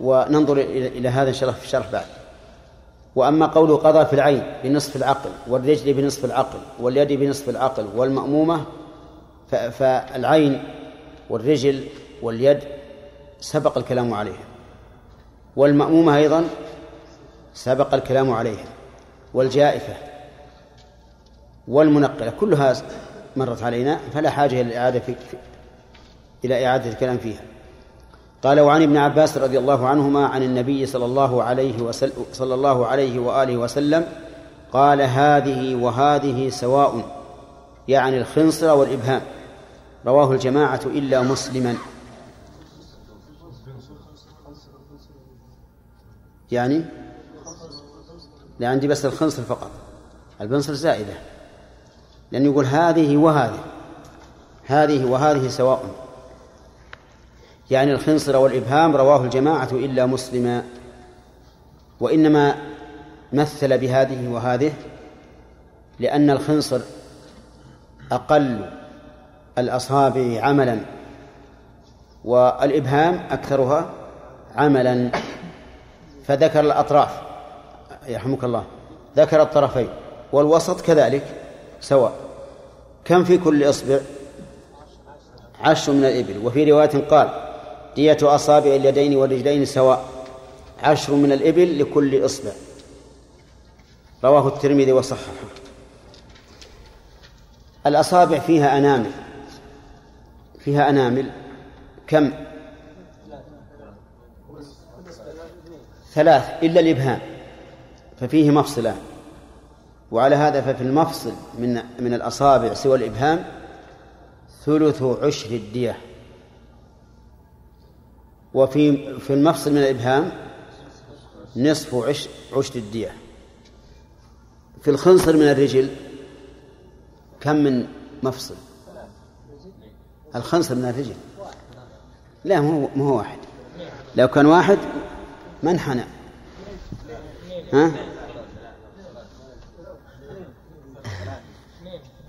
وننظر إلى هذا الله في الشرح بعد. وأما قوله قضى في العين بنصف العقل والرجل بنصف العقل واليد بنصف العقل والمأمومة فالعين والرجل واليد سبق الكلام عليها والمأمومة أيضا سبق الكلام عليها والجائفة والمنقلة كلها مرت علينا فلا حاجة إلى الإعادة في إلى إعادة الكلام فيها. قال وعن ابن عباس رضي الله عنهما عن النبي صلى الله عليه وسلم صلى الله عليه وآله وسلم قال هذه وهذه سواء يعني الخنصر والإبهام. رواه الجماعة إلا مسلما. يعني؟ لا عندي بس الخنصر فقط. البنصر زائدة. لأن يقول هذه وهذه. هذه وهذه سواء. يعني الخنصر والإبهام رواه الجماعة إلا مسلما. وإنما مثل بهذه وهذه لأن الخنصر أقل الأصابع عملا والإبهام أكثرها عملا. فذكر الأطراف يرحمك الله ذكر الطرفين والوسط كذلك سواء كم في كل إصبع؟ عشر من الإبل. وفي رواية قال دية أصابع اليدين والرجلين سواء عشر من الإبل لكل إصبع. رواه الترمذي وصححه. الأصابع فيها أنامل. فيها أنامل. كم؟ ثلاث إلا الإبهام. ففيه مفصلان. وعلى هذا ففي المفصل من من الأصابع سوى الإبهام ثلث عشر الدية. وفي في المفصل من الإبهام نصف عشر, عشر الدية. في الخنصر من الرجل كم من مفصل؟ الخنصر من الرجل. لا مو هو واحد. لو كان واحد ما انحنى ها؟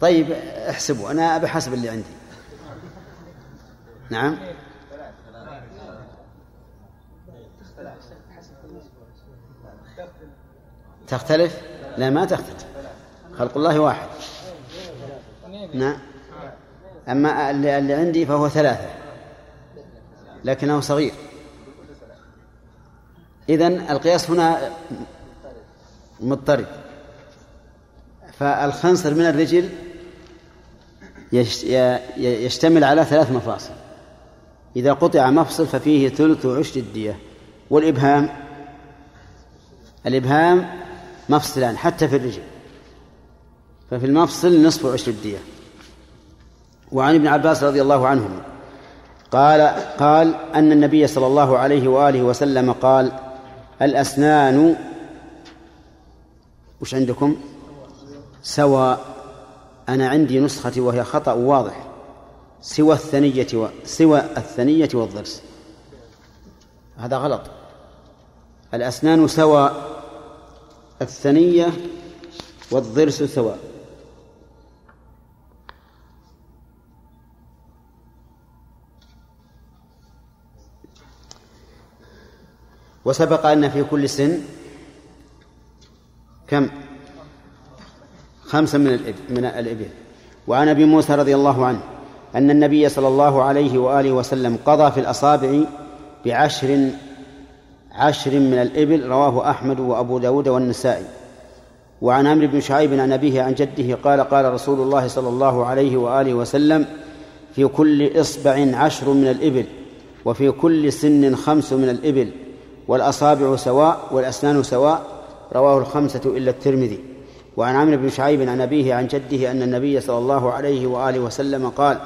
طيب احسبوا. أنا بحسب اللي عندي. نعم؟ تختلف؟ لا ما تختلف. خلق الله واحد. نعم. أما اللي عندي فهو ثلاثة لكنه صغير. إذن القياس هنا مضطرد. فالخنصر من الرجل يشتمل على ثلاث مفاصل. إذا قطع مفصل ففيه ثلث عشر الدية. والإبهام؟ الإبهام مفصلان حتى في الرجل. ففي المفصل نصف عشر الدية. وعن ابن عباس رضي الله عنهما قال قال أن النبي صلى الله عليه وآله وسلم قال الأسنان وش عندكم؟ سواء أنا عندي نسختي وهي خطأ واضح سوى الثنية و... سوى الثنية والضرس. هذا غلط. الأسنان سواء الثنية والضرس سواء. وسبق أن في كل سن كم؟ خمسة من الإبل من الإبل. وعن أبي موسى رضي الله عنه أن النبي صلى الله عليه وآله وسلم قضى في الأصابع بعشر عشر من الإبل رواه أحمد وأبو داود والنسائي. وعن عمرو بن شعيب عن أبيه عن جده قال قال رسول الله صلى الله عليه وآله وسلم في كل إصبع عشر من الإبل وفي كل سن خمس من الإبل والأصابع سواء والأسنان سواء. رواه الخمسة إلا الترمذي. وعن عمرو بن شعيب عن أبيه عن جده أن النبي صلى الله عليه وآله وسلم قال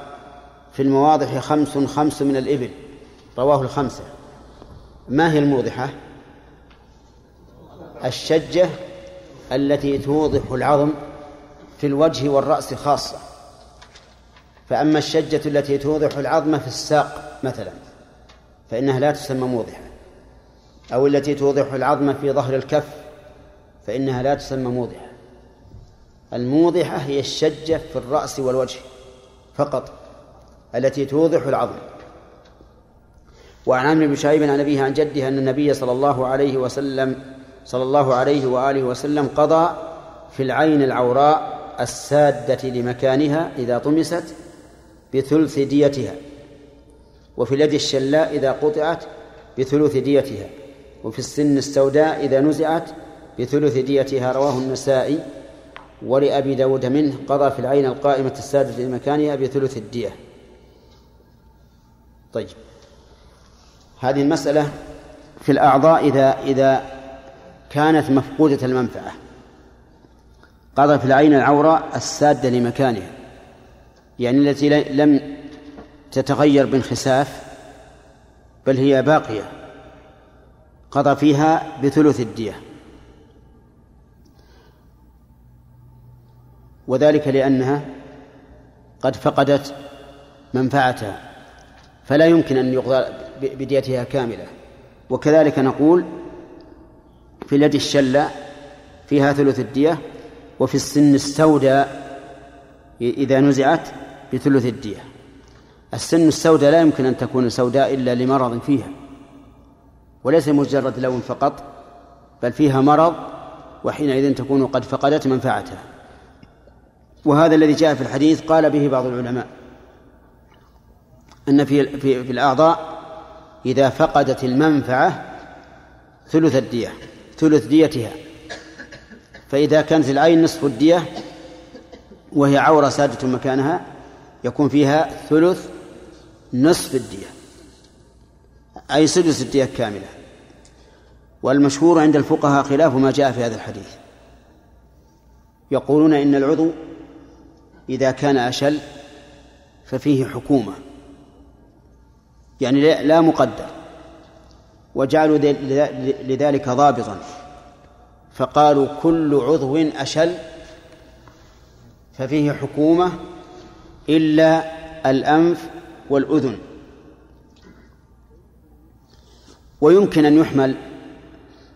في المواضح خمس خمس من الإبل. رواه الخمسة. ما هي الموضحة؟ الشجة التي توضح العظم في الوجه والرأس خاصة. فأما الشجة التي توضح العظم في الساق مثلا فإنها لا تسمى موضحة. أو التي توضح العظم في ظهر الكف فإنها لا تسمى موضحة. الموضحة هي الشجة في الرأس والوجه فقط التي توضح العظم. وعن عمرو بن شعيب عن أبيه عن جده أن النبي صلى الله عليه وسلم صلى الله عليه وآله وسلم قضى في العين العوراء السادة لمكانها إذا طمست بثلث ديتها وفي اليد الشلاء إذا قطعت بثلث ديتها وفي السن السوداء إذا نزعت بثلث ديتها رواه النسائي. ولأبي داود منه قضى في العين القائمة السادة لمكانها بثلث الدية. طيب. هذه المسألة في الأعضاء إذا إذا كانت مفقودة المنفعة. قضى في العين العورة السادة لمكانها يعني التي لم تتغير بانخساف بل هي باقية. قضى فيها بثلث الدية. وذلك لأنها قد فقدت منفعتها. فلا يمكن أن يقضى بديتها كاملة. وكذلك نقول في اليد الشلة فيها ثلث الدية وفي السن السوداء إذا نزعت بثلث الدية. السن السوداء لا يمكن أن تكون سوداء إلا لمرض فيها. وليس مجرد لون فقط بل فيها مرض وحينئذ تكون قد فقدت منفعتها. وهذا الذي جاء في الحديث قال به بعض العلماء أن في في, في الأعضاء إذا فقدت المنفعة ثلث الدية ثلث ديتها. فإذا كانت العين نصف الدية وهي عورة سادة مكانها يكون فيها ثلث نصف الدية أي سدس الدية كاملة والمشهور عند الفقهاء خلاف ما جاء في هذا الحديث. يقولون إن العضو إذا كان أشل ففيه حكومة. يعني لا مقدر. وجعلوا لذلك ضابطا. فقالوا كل عضو أشل ففيه حكومة إلا الأنف والأذن. ويمكن أن يحمل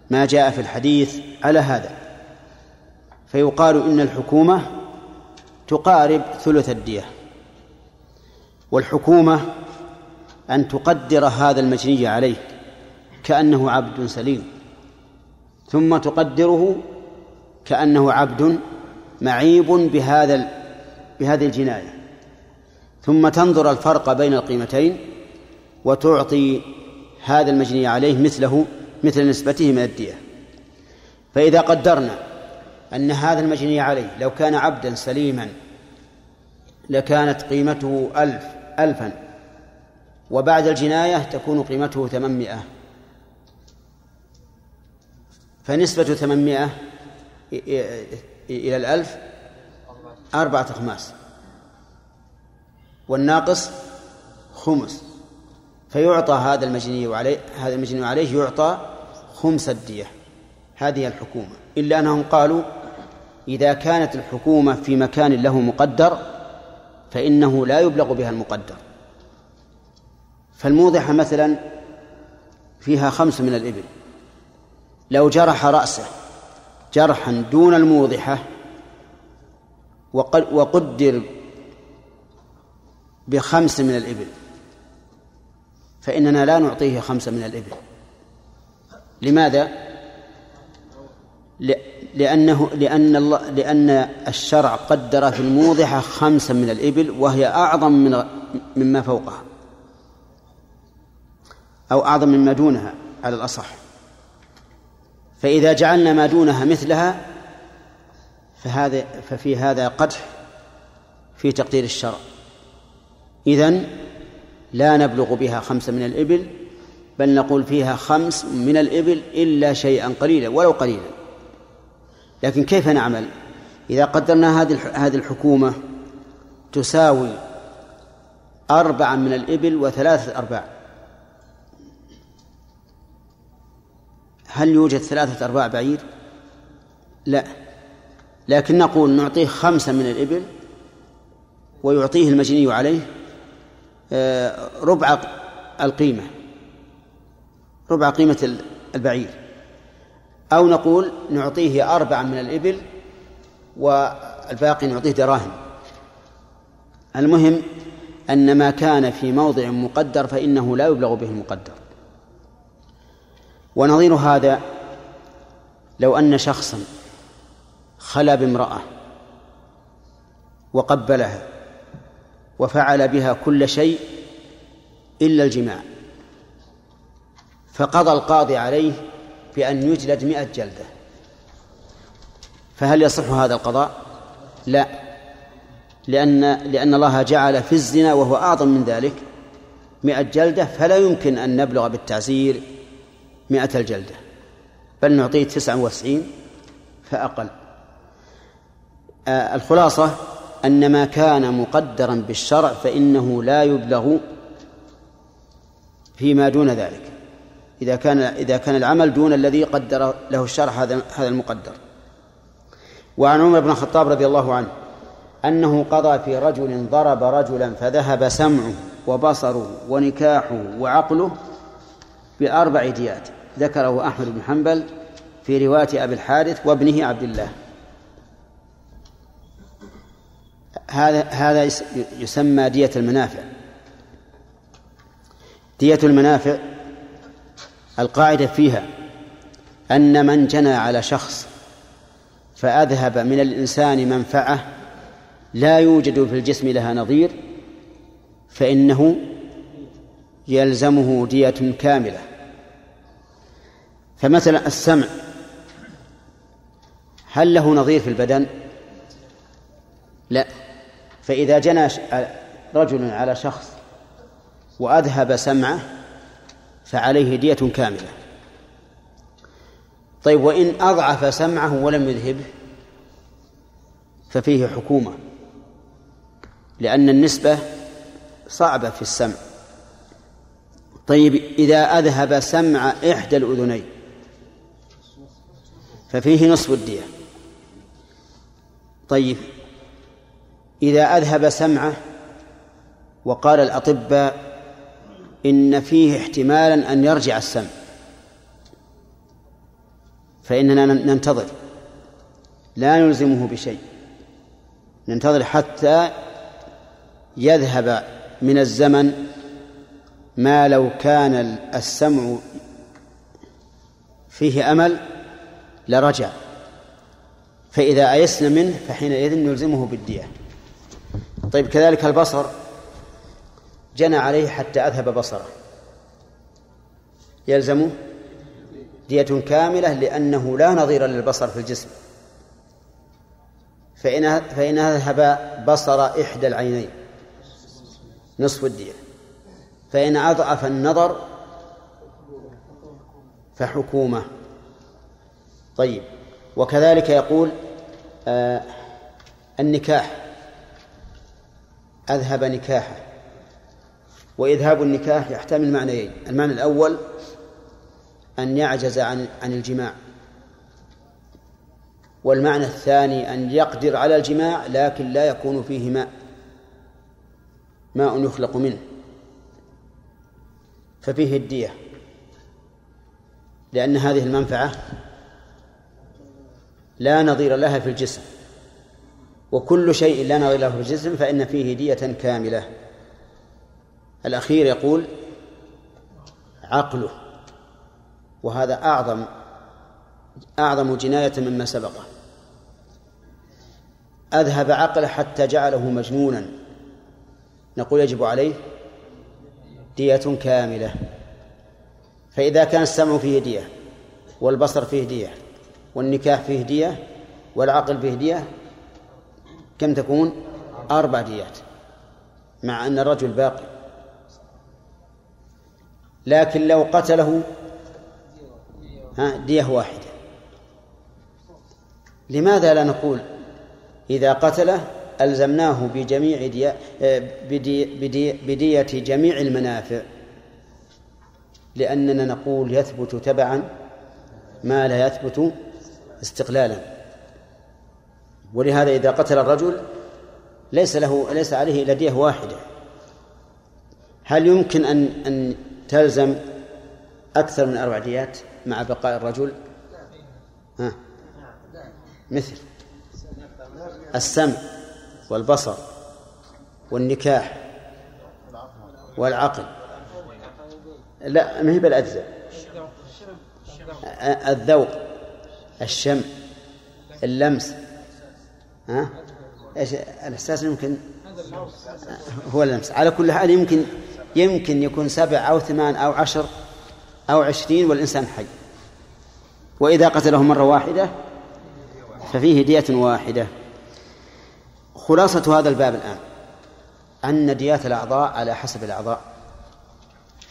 ما جاء في الحديث على هذا. فيقال إن الحكومة تقارب ثلث الدية. والحكومة أن تقدر هذا المجني عليه كأنه عبد سليم ثم تقدره كأنه عبد معيب بهذا بهذه الجناية. ثم تنظر الفرق بين القيمتين وتعطي هذا المجني عليه مثله مثل نسبته من الدية. فإذا قدرنا أن هذا المجني عليه لو كان عبدا سليما لكانت قيمته ألف ألفا. وبعد الجناية تكون قيمته ثمانمائة. فنسبة ثمانمائة إلى الألف أربعة أخماس والناقص خمس. فيعطى هذا المجني عليه هذا المجني عليه يعطى خمس الدية. هذه الحكومة. إلا أنهم قالوا إذا كانت الحكومة في مكان له مقدر فإنه لا يبلغ بها المقدر. فالموضحة مثلا فيها خمس من الإبل. لو جرح رأسه جرحا دون الموضحة وقدر بخمس من الإبل فإننا لا نعطيه خمسة من الإبل. لماذا؟ لأنه لأن الله لأن الشرع قدر في الموضحة خمسا من الإبل وهي أعظم من مما فوقها. أو أعظم مما دونها على الأصح. فإذا جعلنا ما دونها مثلها فهذا ففي هذا قدح في تقدير الشرع. إذن لا نبلغ بها خمسة من الإبل بل نقول فيها خمس من الإبل إلا شيئا قليلا ولو قليلا. لكن كيف نعمل؟ إذا قدرنا هذه هذه الحكومة تساوي أربعا من الإبل وثلاثة أرباع. هل يوجد ثلاثة أرباع بعير؟ لا. لكن نقول نعطيه خمسة من الإبل ويعطيه المجني عليه آه، ربع القيمة ربع قيمة البعير. أو نقول نعطيه أربعا من الإبل والباقي نعطيه دراهم. المهم أن ما كان في موضع مقدر فإنه لا يبلغ به المقدر. ونظير هذا لو أن شخصا خلا بامرأة وقبلها وفعل بها كل شيء إلا الجماع فقضى القاضي عليه بأن يجلد مئة جلدة فهل يصح هذا القضاء؟ لا لأن لأن الله جعل في الزنا وهو أعظم من ذلك مئة جلدة فلا يمكن أن نبلغ بالتعزير مئة الجلدة بل نعطيه تسعة وتسعين فأقل. آه الخلاصة أن ما كان مقدرا بالشرع فإنه لا يبلغ فيما دون ذلك. إذا كان إذا كان العمل دون الذي قدر له الشرع هذا هذا المقدر. وعن عمر بن الخطاب رضي الله عنه أنه قضى في رجل ضرب رجلا فذهب سمعه وبصره ونكاحه وعقله بأربع ديات. ذكره أحمد بن حنبل في رواية أبي الحارث وابنه عبد الله. هذا هذا يسمى دية المنافع. دية المنافع القاعدة فيها أن من جنى على شخص فأذهب من الإنسان منفعة لا يوجد في الجسم لها نظير فإنه يلزمه دية كاملة. فمثلا السمع هل له نظير في البدن؟ لا. فإذا جنى رجل على شخص وأذهب سمعه فعليه دية كاملة. طيب وإن أضعف سمعه ولم يذهبه ففيه حكومة لأن النسبة صعبة في السمع. طيب إذا أذهب سمع إحدى الأذنين ففيه نصف الدية. طيب إذا أذهب سمعه وقال الأطباء إن فيه احتمالا أن يرجع السمع فإننا ننتظر. لا نلزمه بشيء. ننتظر حتى يذهب من الزمن ما لو كان السمع فيه أمل لرجع. فإذا أيسنا منه فحينئذ نلزمه بالدية. طيب كذلك البصر. جنى عليه حتى أذهب بصره. يلزمه دية كاملة لأنه لا نظير للبصر في الجسم. فإن فإن أذهب بصر إحدى العينين نصف الدية. فإن أضعف النظر فحكومة. طيب وكذلك يقول آه النكاح. أذهب نكاحه. وإذهاب النكاح يحتمل معنيين المعنى الأول أن يعجز عن عن الجماع. والمعنى الثاني أن يقدر على الجماع لكن لا يكون فيه ماء. ماء يخلق منه. ففيه الدية. لأن هذه المنفعة لا نظير لها في الجسم. وكل شيء لا نظير له في الجسم فإن فيه دية كاملة. الأخير يقول عقله. وهذا أعظم أعظم جناية مما سبقه. أذهب عقله حتى جعله مجنونا. نقول يجب عليه دية كاملة. فإذا كان السمع فيه دية والبصر فيه دية والنكاح فيه دية والعقل فيه دية كم تكون؟ أربع ديات مع أن الرجل باقي. لكن لو قتله ها دية واحدة. لماذا لا نقول إذا قتله ألزمناه بجميع دي بدي بدي بدية جميع المنافع. لأننا نقول يثبت تبعا ما لا يثبت استقلالا. ولهذا إذا قتل الرجل ليس له ليس عليه إلا دية واحدة. هل يمكن أن أن تلزم أكثر من أربع ديات مع بقاء الرجل؟ ها؟ مثل. السمع. والبصر والنكاح والعقل. لا ما هي بالأجزاء الذوق الشم اللمس. ها؟ إيش الإحساس يمكن؟ هو اللمس. على كل حال يمكن يمكن يكون سبع أو ثمان أو عشر أو عشرين والإنسان حي. وإذا قتله مرة واحدة ففيه دية واحدة. خلاصة هذا الباب الآن. أن ديات الأعضاء على حسب الأعضاء.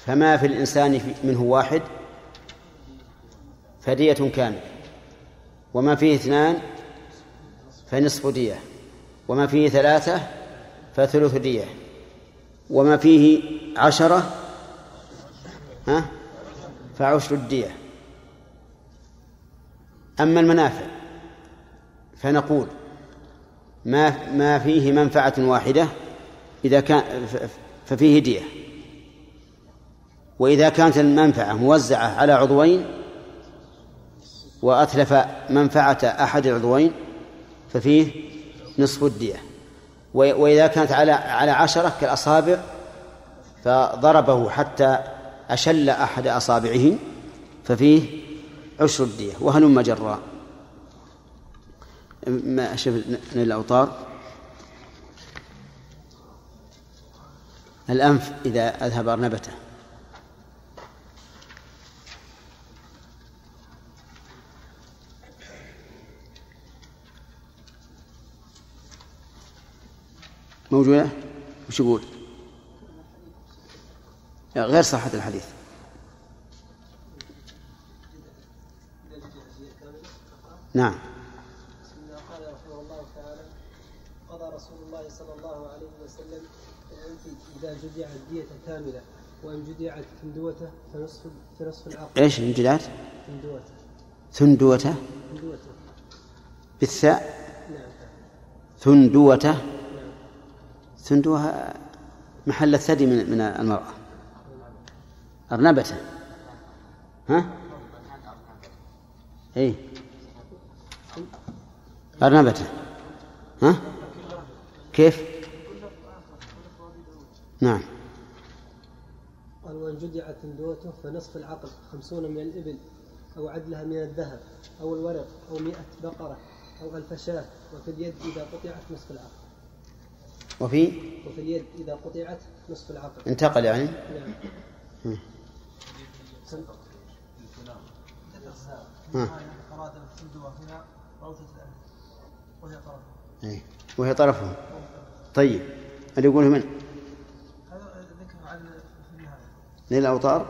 فما في الإنسان منه واحد فدية كاملة. وما فيه اثنان فنصف دية. وما فيه ثلاثة فثلث دية. وما فيه عشرة ها فعشر الدية أما المنافع فنقول ما ما فيه منفعة واحدة إذا كان ففيه دية. وإذا كانت المنفعة موزعة على عضوين وأتلف منفعة أحد العضوين ففيه نصف الدية. وإذا كانت على على عشرة كالأصابع فضربه حتى أشل أحد أصابعه ففيه عشر الدية. وهلم جرا ما نيل الأوطار الأنف إذا أذهب أرنبته. موجودة؟ وش يقول؟ غير صحة الحديث. نعم قال رحمه الله تعالى قضى رسول الله صلى الله عليه وسلم الأنف إذا جدعت دية كاملة وإن جدعت فندوتة فنصف فنصف العقل إيش انجلات فندوتة. ثندوته فندوتة. بالثاء؟ نعم. ثندوته نعم. ثندوها محل الثدي من من المرأة. أرنبة. ها؟ إيه. أرنبة. ها؟ كيف؟ نعم. قال وإن جدعت فندوته فنصف العقل خمسون من الإبل أو عدلها من الذهب أو الورق أو مئة بقرة أو ألف شاة وفي اليد إذا قطعت نصف العقل. وفي؟ وفي اليد إذا قطعت نصف العقل. انتقل يعني؟ نعم. إيه. وهي طرفه طيب. اللي يقوله من هذا ذكر عن في النهاية نيل الأوطار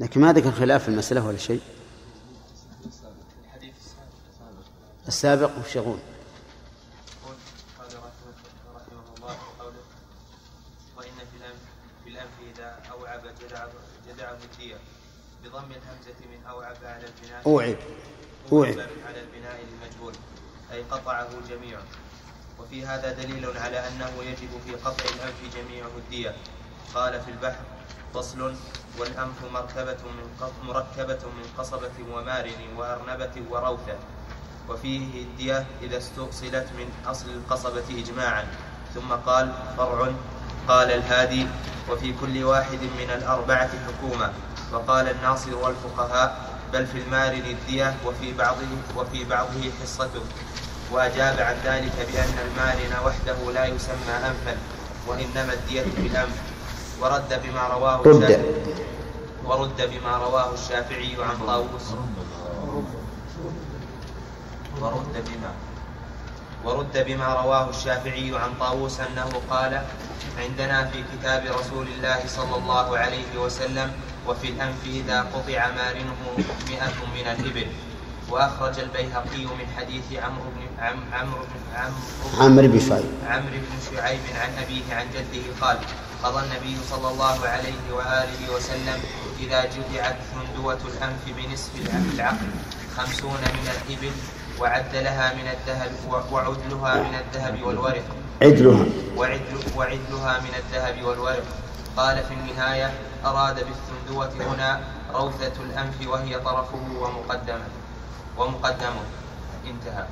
لكن ما ذكر خلاف في المسألة ولا شيء. السابق وش يقول بضم الهمزة من أوعب. على البناء أوعب. أوعب على البناء للمجهول أي قطعه جميعا وفي هذا دليل على أنه يجب في قطع الأنف جميعه الدية قال في البحر فصل والأنف مركبة من مركبة من قصبة ومارن وأرنبة وروثة. وفيه الدية إذا استؤصلت من أصل القصبة إجماعا. ثم قال فرع. قال الهادي وفي كل واحد من الأربعة حكومة. وقال الناصر والفقهاء بل في المارن الدية وفي بعضه وفي بعضه حصته وأجاب عن ذلك بأن المارن وحده لا يسمى أنفا وإنما الدية في الأنف ورد بما رواه رد. الشافعي. ورد بما رواه الشافعي عن طاووس. ورد بما ورد بما رواه الشافعي عن طاووس أنه قال عندنا في كتاب رسول الله صلى الله عليه وسلم وفي الأنف إذا قطع مارنه مئة من الإبل. وأخرج البيهقي من حديث عمرو بن عم عمرو بن عمرو عمرو بن شعيب. عمرو بن شعيب عن أبيه عن جده قال قضى النبي صلى الله عليه وآله وسلم إذا جدعت ثندوة الأنف بنصف العقل. خمسون من الإبل وعد لها من الذهب وعدلها من الذهب والورق. عدلها. وعدل وعدلها من الذهب والورق. قال في النهاية أراد بالثندوة هنا روثة الأنف وهي طرفه ومقدمة. ومقدمة. انتهى.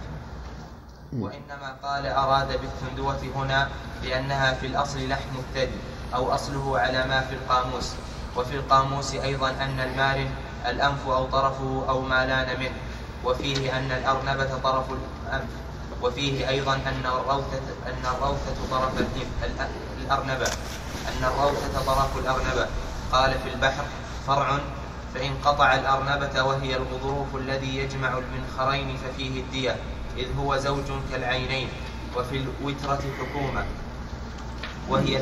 وإنما قال أراد بالثندوة هنا لأنها في الأصل لحم الثدي. أو أصله على ما في القاموس. وفي القاموس أيضا أن المارن الأنف أو طرفه أو ما لأن منه وفيه أن الأرنبة طرف الأنف. وفيه أيضا أن الروثة أن الروثة طرف الأرنبة. أن الروثة طرف الأرنبة. قال في البحر فرع فإن قطع الأرنبة وهي الغضروف الذي يجمع المنخرين ففيه الدية. إذ هو زوج كالعينين. وفي الوترة حكومة. وهي.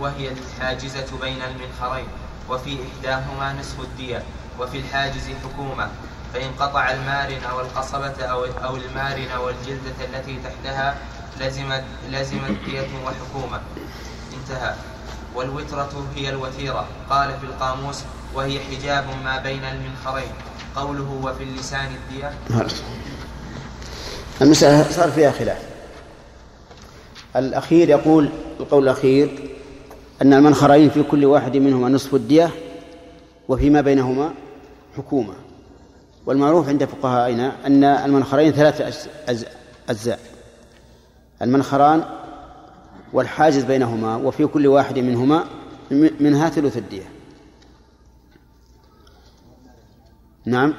وهي الحاجزة بين المنخرين وفي إحداهما نصف الدية وفي الحاجز حكومة فإن قطع المارن أو القصبة أو أو المارن والجلدة التي تحتها لزمت لزمت دية وحكومة. انتهى. والوترة هي الوتيرة قال في القاموس وهي حجاب ما بين المنخرين. قوله وفي اللسان الدية؟ المسألة صار فيها خلاف. الأخير يقول القول الأخير أن المنخرين في كل واحد منهما نصف الدية وفيما بينهما حكومة. والمعروف عند فقهائنا أن المنخرين ثلاثة أجزاء المنخران والحاجز بينهما وفي كل واحد منهما منها ثلث الدية. نعم.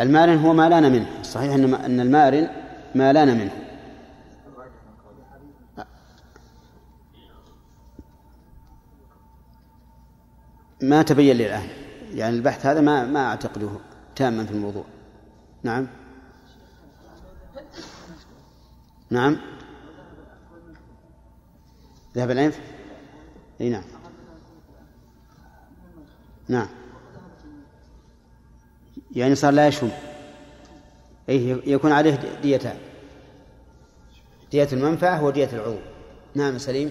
المارن هو ما لأن منه. صحيح أن المارن ما لأن منه. ما تبين لي الآن. يعني البحث هذا ما ما أعتقده تاما في الموضوع. نعم. نعم. ذهب الأنف. إي نعم. نعم. يعني صار لا يشم أي يكون عليه ديتان. دية المنفعة ودية العضو. نعم سليم.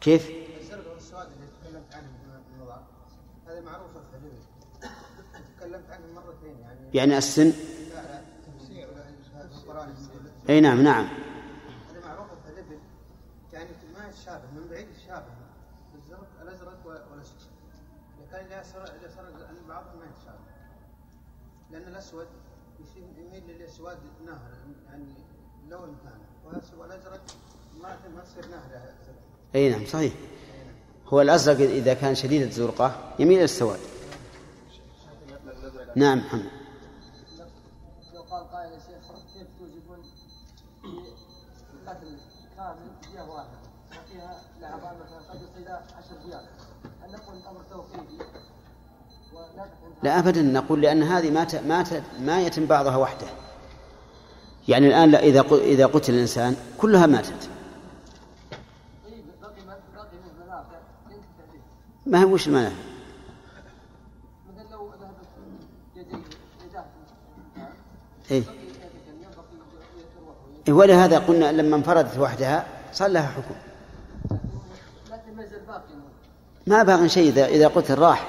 كيف؟ الزرق والسواد اللي تكلمت عنه في الإبل تكلمت عنه مرتين يعني. يعني السن؟ لا لا تفسير أي نعم نعم. هذه معروفة في الإبل يعني ما يتشابه من بعيد يتشابه. الزرق الأزرق والأسود. لكن إذا صار إذا صار بعضهم ما يتشابه. لأن الأسود يصير يميل للأسود نهر يعني لون ثاني. والأزرق ما ما تصير نهر. أي نعم صحيح. هو الأزرق إذا كان شديد الزرقة يميل إلى السواد. نعم محمد. لو قال قائل يا شيخ كيف كامل واحدة وفيها قد يصل إلى 10 ديات هل نقول الأمر لا ابدا نقول لأن هذه ما ت... ما ت... ما يتم بعضها وحده. يعني الآن لا إذا. إذا قتل الإنسان كلها ماتت. ما هي وش يديه إيه؟ إيه ولهذا قلنا لما انفردت وحدها صار لها حكم. ما باقي شيء إذا إذا قتل راح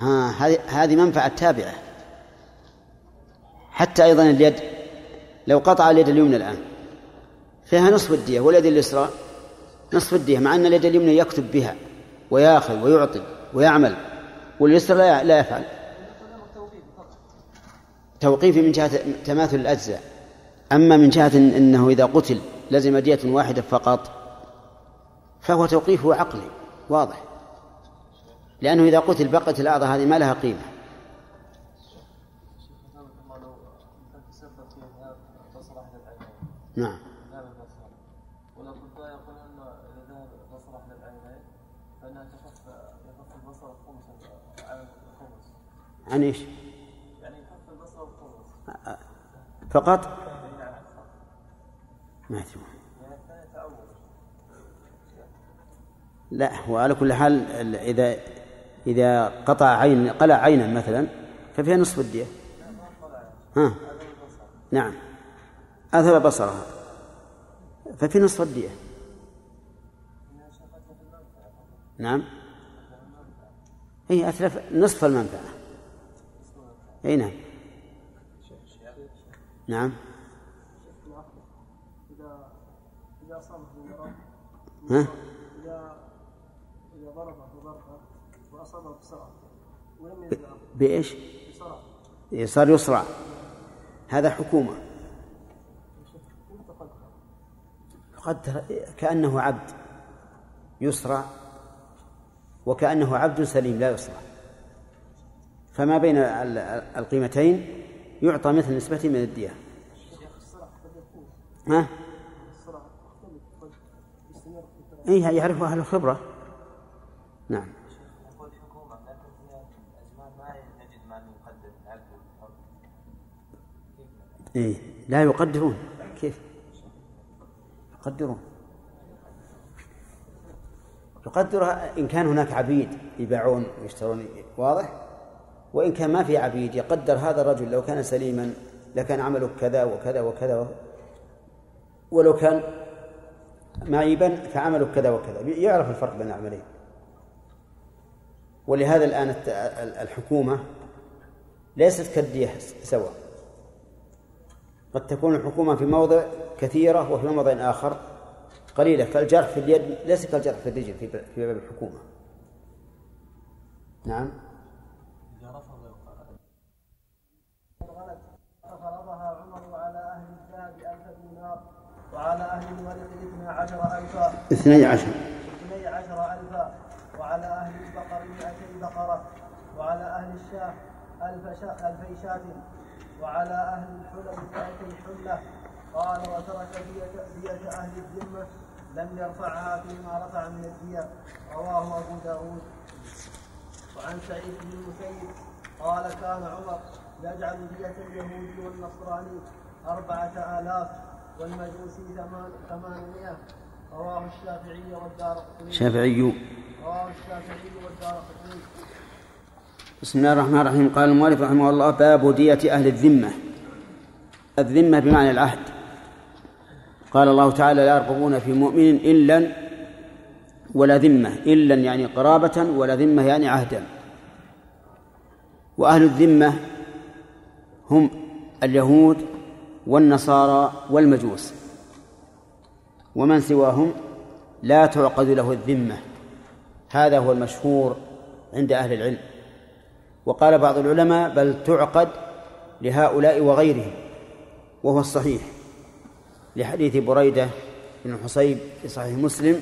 ها هذه هذه منفعة تابعة. حتى أيضا اليد. لو قطع اليد اليمنى الآن. فيها نصف الدية واليد اليسرى. نصف الدية مع أن اليد اليمنى يكتب بها ويأخذ ويعطي ويعمل واليسرى لا لا يفعل. توقيفي من جهة تماثل الأجزاء. أما من جهة أنه إذا قتل لزم دية واحدة فقط فهو توقيفه عقلي واضح. لأنه إذا قتل بقت الأعضاء هذه ما لها قيمة. نعم. عن إيش؟ يعني البصر فقط؟ ما أدري. لا وعلى كل حال ال- إذا إذا قطع عين قلع عينا مثلا ففيها نصف الدية. ها؟ نعم. أثر بصرها. ففي نصف الدية. نعم. هي أتلف نصف المنفعة. أي نعم. نعم. اذا اذا بمرض ها؟ اذا اذا ضربه ضربه واصابه بسرعة ولم يزرعه بإيش؟ بسرعة صار يصرع. هذا حكومة. قدر كأنه عبد يصرع وكأنه عبد سليم لا يصرع. فما بين ال- القيمتين يعطى مثل نسبته من الدية. ها؟ إيه يعرفها أهل الخبرة. نعم. إيه لا يقدرون. كيف؟ يقدرون. يقدرها إن كان هناك عبيد يبيعون ويشترون واضح؟ وإن كان ما في عبيد يقدر هذا الرجل لو كان سليما لكان عمله كذا وكذا وكذا ولو كان معيبا فعمله كذا وكذا. يعرف الفرق بين العملين. ولهذا الآن الحكومة ليست كالدية سواء. قد تكون الحكومة في موضع كثيرة وفي موضع آخر قليلة كالجرح في اليد ليس كالجرح في الرجل في باب الحكومة. نعم ففرضها عمر على أهل الذهب الف دينار وعلى أهل الورق اثنى عشر الفا اثني عشر. اثني عشر ألفا وعلى أهل البقر مئتي بقرة وعلى أهل الشاه ألف شاة ألفي شاة وعلى أهل الحلل مئتي حلة. قال وترك دية, دية أهل الذمة لم يرفعها فيما رفع من الدية. رواه أبو داود. وعن سعيد بن المسيب قال كان عمر يجعل دية اليهودي والنصراني أربعة آلاف والمجوسي ثمان ثمانمائة رواه الشافعي والدار قطني. شافعي. رواه الشافعي والدار قطني. بسم الله الرحمن الرحيم. قال المؤلف رحمه الله باب دية أهل الذمة. الذمة بمعنى العهد. قال الله تعالى لا يرقبون في مؤمن إلا ولا ذمة. إلا يعني قرابة ولا ذمة يعني عهدا. وأهل الذمة هم اليهود والنصارى والمجوس. ومن سواهم لا تعقد له الذمة. هذا هو المشهور عند أهل العلم. وقال بعض العلماء بل تعقد لهؤلاء وغيرهم وهو الصحيح. لحديث بريدة بن الحصيب في صحيح مسلم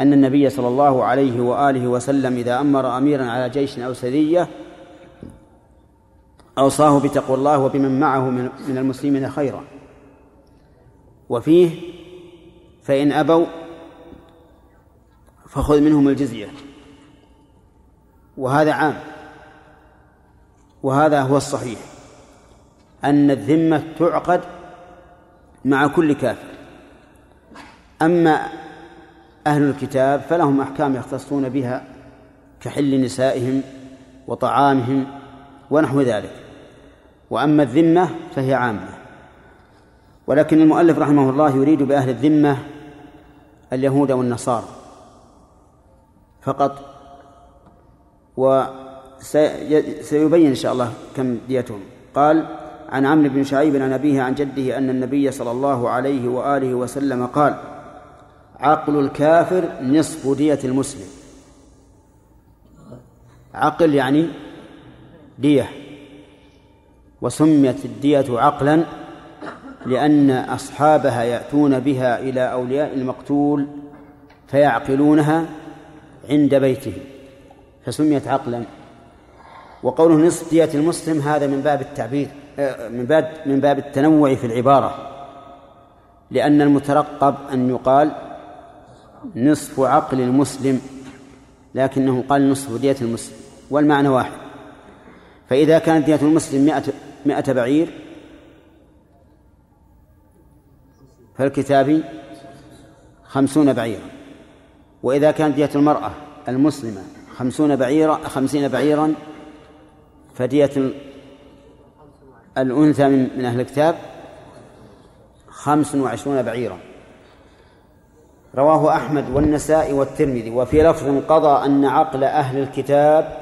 أن النبي صلى الله عليه وآله وسلم إذا أمر أميرا على جيش أو سرية أوصاه بتقوى الله وبمن معه من المسلمين خيرا. وفيه فإن أبوا فخذ منهم الجزية. وهذا عام. وهذا هو الصحيح. أن الذمة تعقد مع كل كافر. أما أهل الكتاب فلهم أحكام يختصون بها كحل نسائهم وطعامهم ونحو ذلك. وأما الذمة فهي عامة. ولكن المؤلف رحمه الله يريد بأهل الذمة اليهود والنصارى فقط وسيبين إن شاء الله كم ديتهم. قال عن عمرو بن شعيب عن أبيه عن جده أن النبي صلى الله عليه وآله وسلم قال عقل الكافر نصف دية المسلم. عقل يعني دية وسميت الدية عقلا لأن أصحابها يأتون بها إلى أولياء المقتول فيعقلونها عند بيته. فسميت عقلا. وقوله نصف دية المسلم هذا من باب التعبير من باب من باب التنوع في العبارة. لأن المترقب أن يقال نصف عقل المسلم لكنه قال نصف دية المسلم والمعنى واحد. فإذا كانت دية المسلم مئة, مئة بعير فالكتابي خمسون بعيرا. وإذا كانت دية المرأة المسلمة خمسون بعيرا خمسين بعيرا فدية الأنثى من, من أهل الكتاب خمس وعشرون بعيرا. رواه أحمد والنسائي والترمذي. وفي لفظ قضى أن عقل أهل الكتاب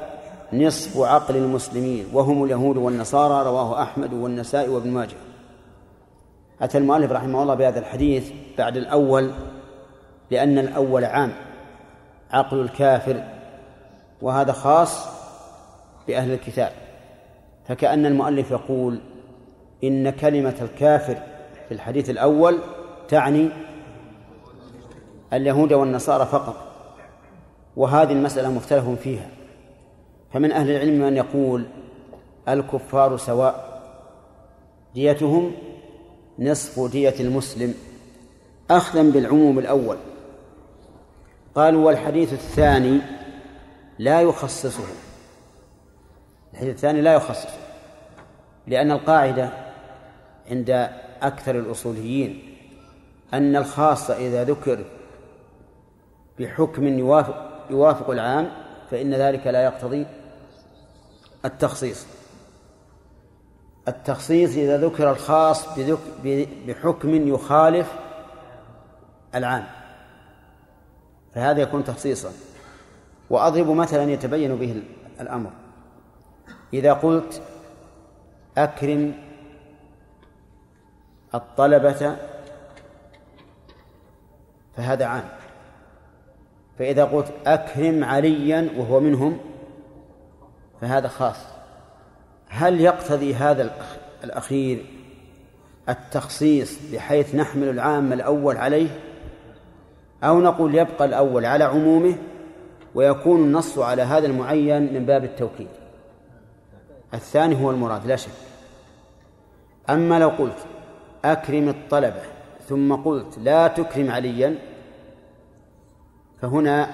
نصف عقل المسلمين وهم اليهود والنصارى رواه أحمد والنسائي وابن ماجه. أتى المؤلف رحمه الله بهذا الحديث بعد الأول لأن الأول عام عقل الكافر وهذا خاص بأهل الكتاب. فكأن المؤلف يقول إن كلمة الكافر في الحديث الأول تعني اليهود والنصارى فقط وهذه المسألة مختلف فيها. فمن أهل العلم من يقول الكفار سواء ديتهم نصف دية المسلم أخذا بالعموم الأول. قالوا والحديث الثاني لا يخصصه. الحديث الثاني لا يخصصه لأن القاعدة عند أكثر الأصوليين أن الخاص إذا ذكر بحكم يوافق يوافق العام فإن ذلك لا يقتضي التخصيص. التخصيص إذا ذكر الخاص بحكم يخالف العام. فهذا يكون تخصيصا. وأضرب مثلا يتبين به الأمر. إذا قلت أكرم الطلبة فهذا عام. فإذا قلت أكرم عليا وهو منهم فهذا خاص. هل يقتضي هذا الأخير التخصيص بحيث نحمل العام الأول عليه؟ أو نقول يبقى الأول على عمومه ويكون النص على هذا المعين من باب التوكيد؟ الثاني هو المراد لا شك. أما لو قلت أكرم الطلبة ثم قلت لا تكرم عليا فهنا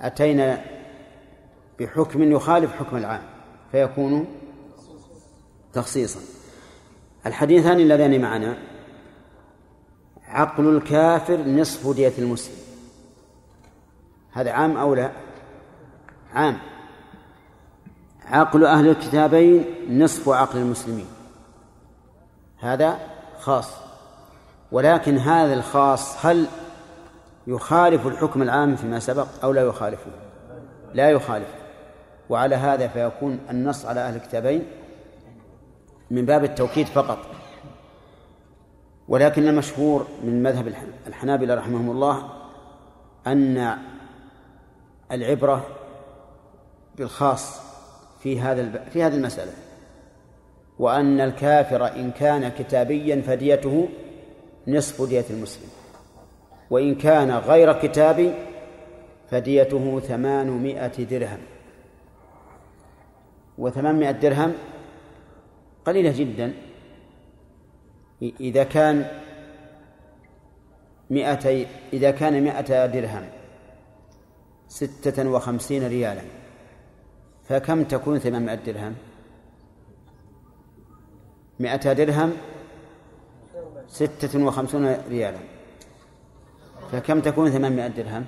أتينا بحكم يخالف حكم العام فيكون تخصيصا. الحديثان اللذان معنا عقل الكافر نصف دية المسلم. هذا عام أو لا؟ عام. عقل أهل الكتابين نصف عقل المسلمين. هذا خاص. ولكن هذا الخاص هل يخالف الحكم العام فيما سبق أو لا يخالفه؟ لا يخالف وعلى هذا فيكون النص على أهل الكتابين من باب التوكيد فقط. ولكن المشهور من مذهب الحنابلة رحمهم الله أن العبرة بالخاص في هذا في هذه المسألة وأن الكافر إن كان كتابيا فديته نصف دية المسلم وإن كان غير كتابي فديته ثمانمائة درهم. وثمانمائة درهم قليلة جدا. إذا كان مئتي إذا كان مئة درهم ستة وخمسين ريالا. فكم تكون ثمانمائة درهم؟ مئة درهم ستة وخمسون ريالا. فكم تكون ثمانمائة درهم؟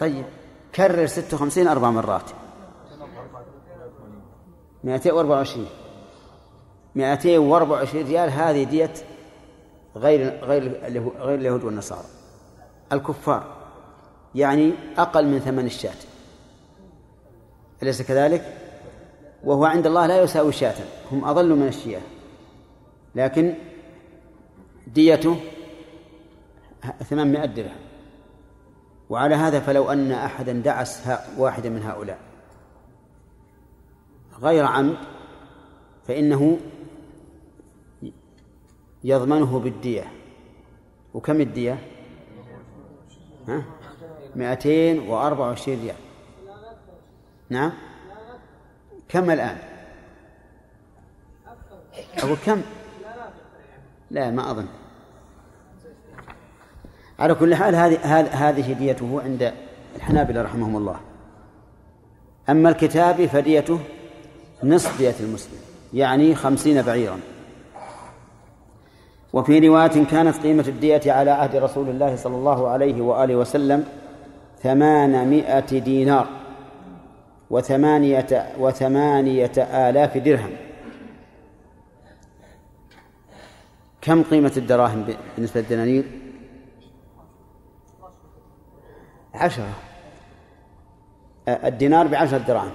طيب. كرر ستة وخمسين أربع مرات. مئتين وأربعة وعشرين. مئتين وأربعة وعشرين ريال هذه دية غير غير غير اليهود والنصارى. الكفار. يعني أقل من ثمن الشاة. أليس كذلك؟ وهو عند الله لا يساوي شاة. هم أضل من الشياه لكن ديته ثمانمائة درهم. وعلى هذا فلو أن أحدا دعس واحدا من هؤلاء غير عمد فإنه يضمنه بالدية. وكم الدية؟ ها؟ مائتين وأربعة وعشرين ريال. نعم؟ كم الآن؟ أقول كم؟ لا ما أظن. على كل حال هذه هذه ديته عند الحنابلة رحمهم الله. أما الكتاب فديته نصف دية المسلم يعني خمسين بعيرا. وفي رواية كانت قيمة الدية على عهد رسول الله صلى الله عليه وآله وسلم ثمانمائة دينار وثمانية وثمانية آلاف درهم. كم قيمة الدراهم بالنسبة للدنانير؟ عشرة. الدينار بعشرة دراهم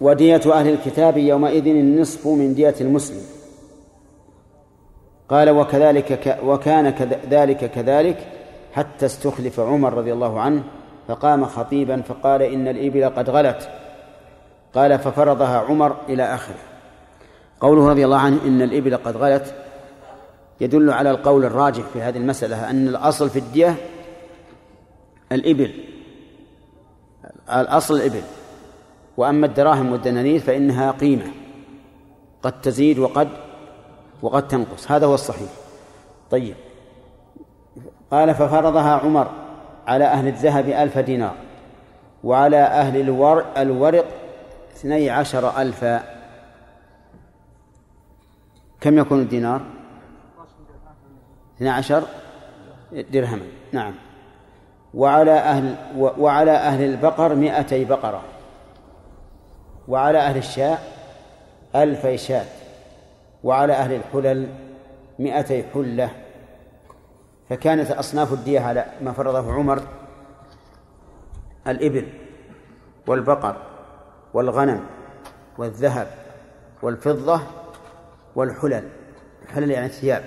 ودية أهل الكتاب يومئذ النصف من دية المسلم. قال وكذلك وكان ذلك كذلك حتى استخلف عمر رضي الله عنه فقام خطيبا فقال إن الإبل قد غلت. قال ففرضها عمر إلى آخره. قوله رضي الله عنه إن الإبل قد غلت يدل على القول الراجح في هذه المسألة أن الأصل في الدية الإبل. الأصل الإبل. وأما الدراهم والدنانير فإنها قيمة. قد تزيد وقد وقد تنقص. هذا هو الصحيح. طيب. قال ففرضها عمر على أهل الذهب ألف دينار وعلى أهل الورق, الورق اثني عشر ألفا كم يكون الدينار؟ اثني عشر درهما. نعم. وعلى أهل وعلى أهل البقر مئتي بقرة. وعلى أهل الشاء ألفي شاة. وعلى أهل الحلل مئتي حلة. فكانت أصناف الدية على ما فرضه عمر الإبل والبقر والغنم والذهب والفضة والحلل. الحلل يعني الثياب.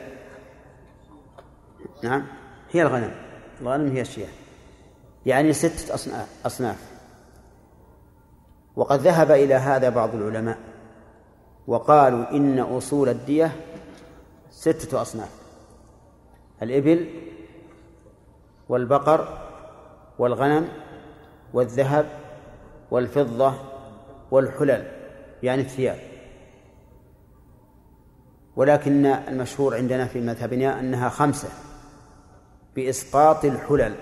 نعم هي الغنم. الغنم هي الشياه يعني ستة أصناف. وقد ذهب إلى هذا بعض العلماء وقالوا إن أصول الدية ستة أصناف. الإبل والبقر والغنم والذهب والفضة والحلل يعني الثياب. ولكن المشهور عندنا في مذهبنا أنها خمسة بإسقاط الحلل.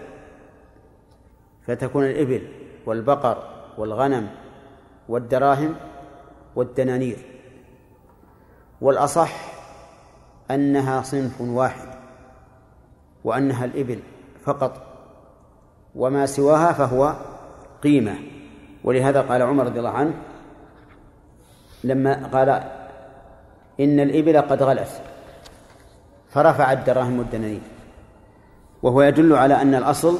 فتكون الإبل والبقر والغنم والدراهم والدنانير. والأصح أنها صنف واحد وأنها الإبل فقط وما سواها فهو قيمة. ولهذا قال عمر رضي الله عنه لما قال إن الإبل قد غلت فرفع الدراهم والدنانير. وهو يدل على أن الأصل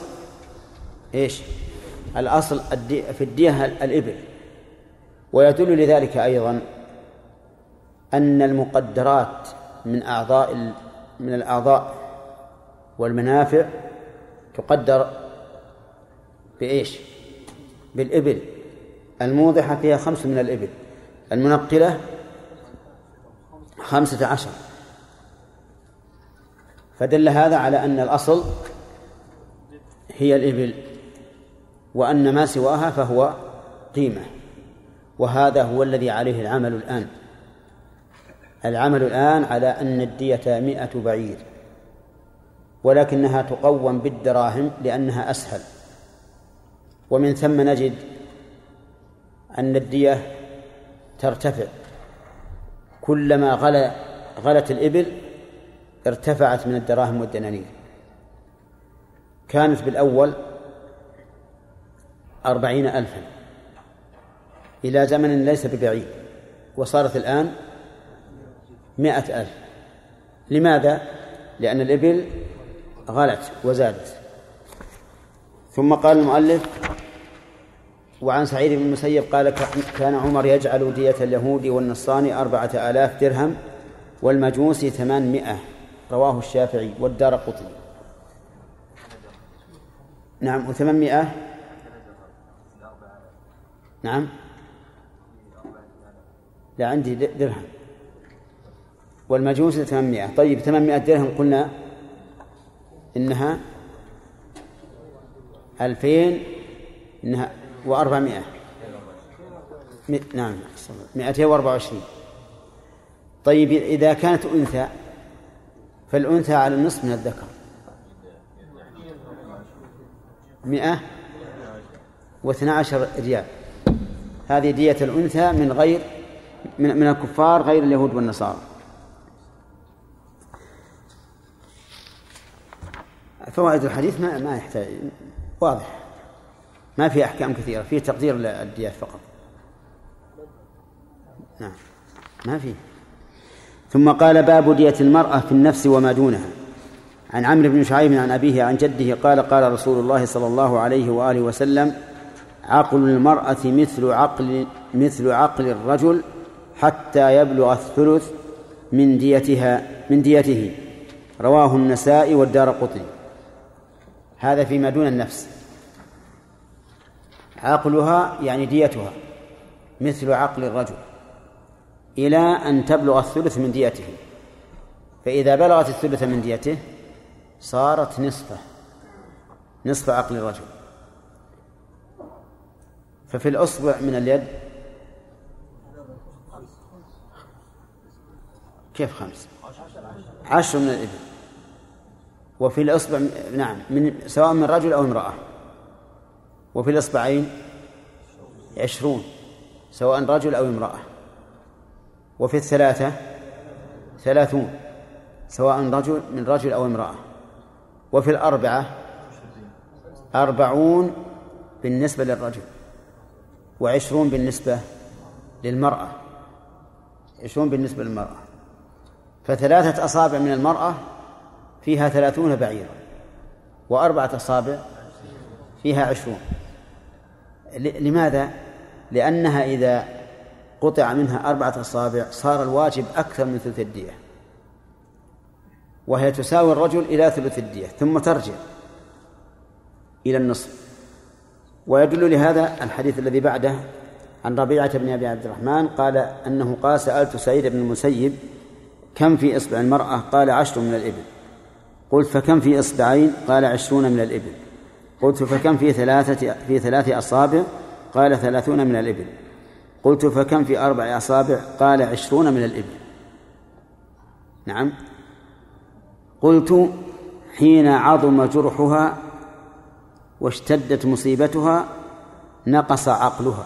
إيش؟ الأصل في الدية الإبل. ويدل لذلك أيضا أن المقدرات من أعضاء من الأعضاء والمنافع تقدر بإيش؟ بالإبل. الموضحة فيها خمس من الإبل. المنقلة خمسة عشر. فدل هذا على أن الأصل هي الإبل. وأن ما سواها فهو قيمة وهذا هو الذي عليه العمل الآن. العمل الآن على أن الدية مئة بعير ولكنها تقوم بالدراهم لأنها أسهل. ومن ثم نجد أن الدية ترتفع. كلما غلا غلت الإبل ارتفعت من الدراهم والدنانير. كانت بالأول أربعين ألفا. إلى زمن ليس ببعيد وصارت الآن مائة ألف. لماذا؟ لأن الإبل غلت وزادت. ثم قال المؤلف وعن سعيد بن المسيب قال كان عمر يجعل دية اليهود والنصراني أربعة آلاف درهم والمجوس ثمانمائة. رواه الشافعي والدار قطني. نعم وثمانمائة نعم. لا عندي درهم. والمجوس ثمانمائة. طيب ثمانمائة درهم قلنا إنها ألفين إنها وأربعمائة. نعم مئتين وأربعة وعشرين. طيب إذا كانت أنثى فالأنثى على النصف من الذكر. مئة واثنى عشر ريال. هذه دية الأنثى من غير من, من الكفار غير اليهود والنصارى. فوائد الحديث ما ما يحتاج واضح. ما في أحكام كثيرة في تقدير الديات فقط. نعم. ما في. ثم قال باب دية المرأة في النفس وما دونها. عن عمرو بن شعيب عن أبيه عن جده قال قال رسول الله صلى الله عليه وآله وسلم عقل المرأة مثل عقل مثل عقل الرجل حتى يبلغ الثلث من ديتها من ديته. رواه النسائي والدار قطني. هذا فيما دون النفس. عقلها يعني ديتها مثل عقل الرجل إلى أن تبلغ الثلث من ديته. فإذا بلغت الثلث من ديته صارت نصفة نصف عقل الرجل. ففي الأصبع من اليد. كيف خمس؟ عشر من الإبل. وفي الإصبع نعم من سواء من رجل أو امرأة. وفي الإصبعين عشرون سواء رجل أو امرأة. وفي الثلاثة ثلاثون سواء رجل من رجل أو امرأة. وفي الأربعة أربعون بالنسبة للرجل. وعشرون بالنسبة للمرأة. عشرون بالنسبة للمرأة. فثلاثة أصابع من المرأة فيها ثلاثون بعيرا وأربعة أصابع فيها عشرون. لماذا؟ لأنها إذا قطع منها أربعة أصابع صار الواجب أكثر من ثلث الدية. وهي تساوي الرجل إلى ثلث الدية ثم ترجع إلى النصف. ويدل لهذا الحديث الذي بعده عن ربيعة بن أبي عبد الرحمن قال أنه قال سألت سعيد بن المسيب كم في إصبع المرأة؟ قال عشر من الإبل. قلت فكم في إصبعين؟ قال عشرون من الإبل. قلت فكم في ثلاثة في ثلاث أصابع؟ قال ثلاثون من الإبل. قلت فكم في أربع أصابع؟ قال عشرون من الإبل. نعم. قلت حين عظم جرحها واشتدت مصيبتها نقص عقلها.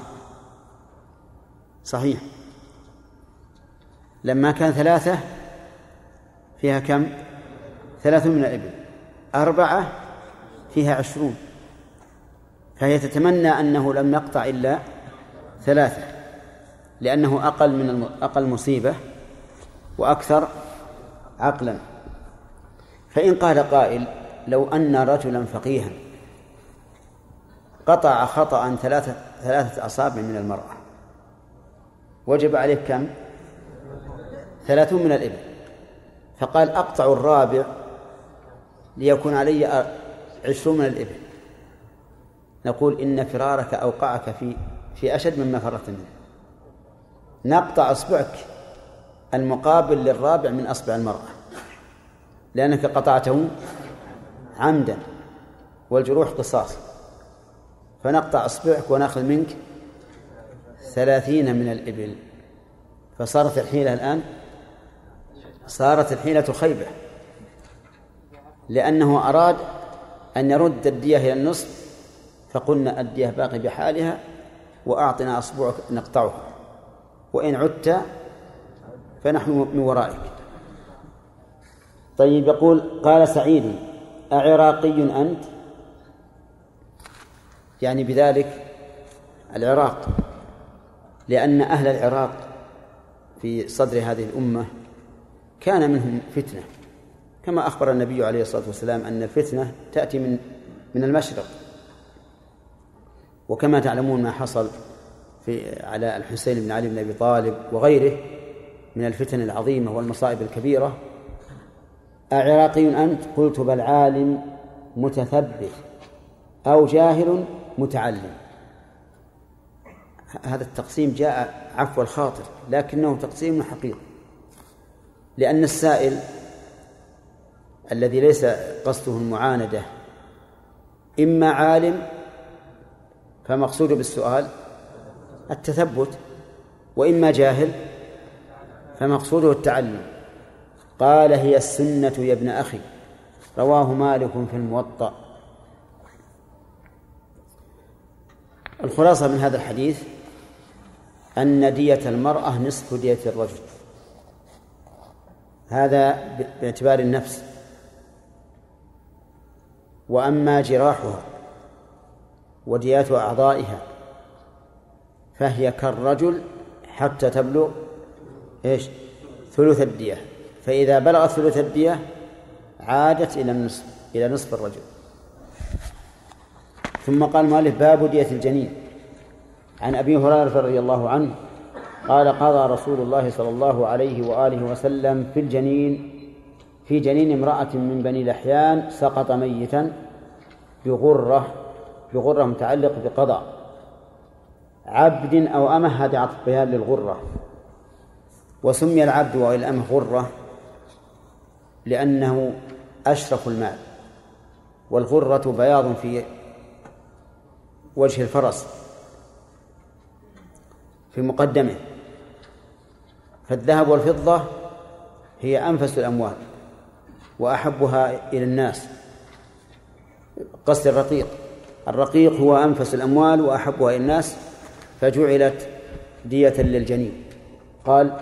صحيح. لما كان ثلاثة فيها كم؟ ثلاث من الإبل. أربعة فيها عشرون. فهي تتمنى أنه لم يقطع إلا ثلاثة لأنه أقل من أقل مصيبة وأكثر عقلا. فإن قال قائل لو أن رجلا فقيها. قطع خطأ ثلاثة ثلاثة أصابع من المرأة. وجب عليه كم؟ ثلاثون من الإبل. فقال أقطع الرابع ليكون علي عشرون من الإبل. نقول إن فرارك أوقعك في في أشد مما فررت منه. نقطع أصبعك المقابل للرابع من أصبع المرأة. لأنك قطعته عمدا. والجروح قصاص. فنقطع إصبعك ونأخذ منك ثلاثين من الإبل. فصارت الحيلة الآن؟ صارت الحيلة خيبة. لأنه أراد أن يرد الدية إلى النصف فقلنا الدية باقي بحالها وأعطنا أصبعك نقطعها. وإن عدت فنحن من ورائك. طيب يقول قال سعيد أعراقي أنت؟ يعني بذلك العراق لأن أهل العراق في صدر هذه الأمة كان منهم فتنة كما أخبر النبي عليه الصلاة والسلام أن الفتنة تأتي من من المشرق. وكما تعلمون ما حصل في على الحسين بن علي بن أبي طالب وغيره من الفتن العظيمة والمصائب الكبيرة. أعراقي أنت؟ قلت بل عالم متثبت أو جاهل متعلم. هذا التقسيم جاء عفو الخاطر لكنه تقسيم حقيقي. لأن السائل الذي ليس قصده المعاندة إما عالم فمقصود بالسؤال التثبت وإما جاهل فمقصوده التعلم. قال هي السنة يا ابن أخي. رواه مالك في الموطأ. الخلاصة من هذا الحديث أن دية المرأة نصف دية الرجل. هذا باعتبار النفس. وأما جراحها وديات أعضائها فهي كالرجل حتى تبلغ إيش؟ ثلث الدية. فإذا بلغت ثلث الدية عادت إلى النصف إلى نصف الرجل. ثم قال مالك باب دية الجنين. عن أبي هريرة رضي الله عنه قال قضى رسول الله صلى الله عليه وآله وسلم في الجنين في جنين امرأة من بني لحيان سقط ميتا بغرة بغرة متعلق بقضاء. عبد أو أمة هذا عطف بيان للغرة. وسمي العبد والأمه غرة لأنه أشرف المال. والغرة بياض في وجه الفرس في مقدمه. فالذهب والفضة هي أنفس الأموال وأحبها إلى الناس. قصد الرقيق. الرقيق هو أنفس الأموال وأحبها إلى الناس فجعلت دية للجنين. قال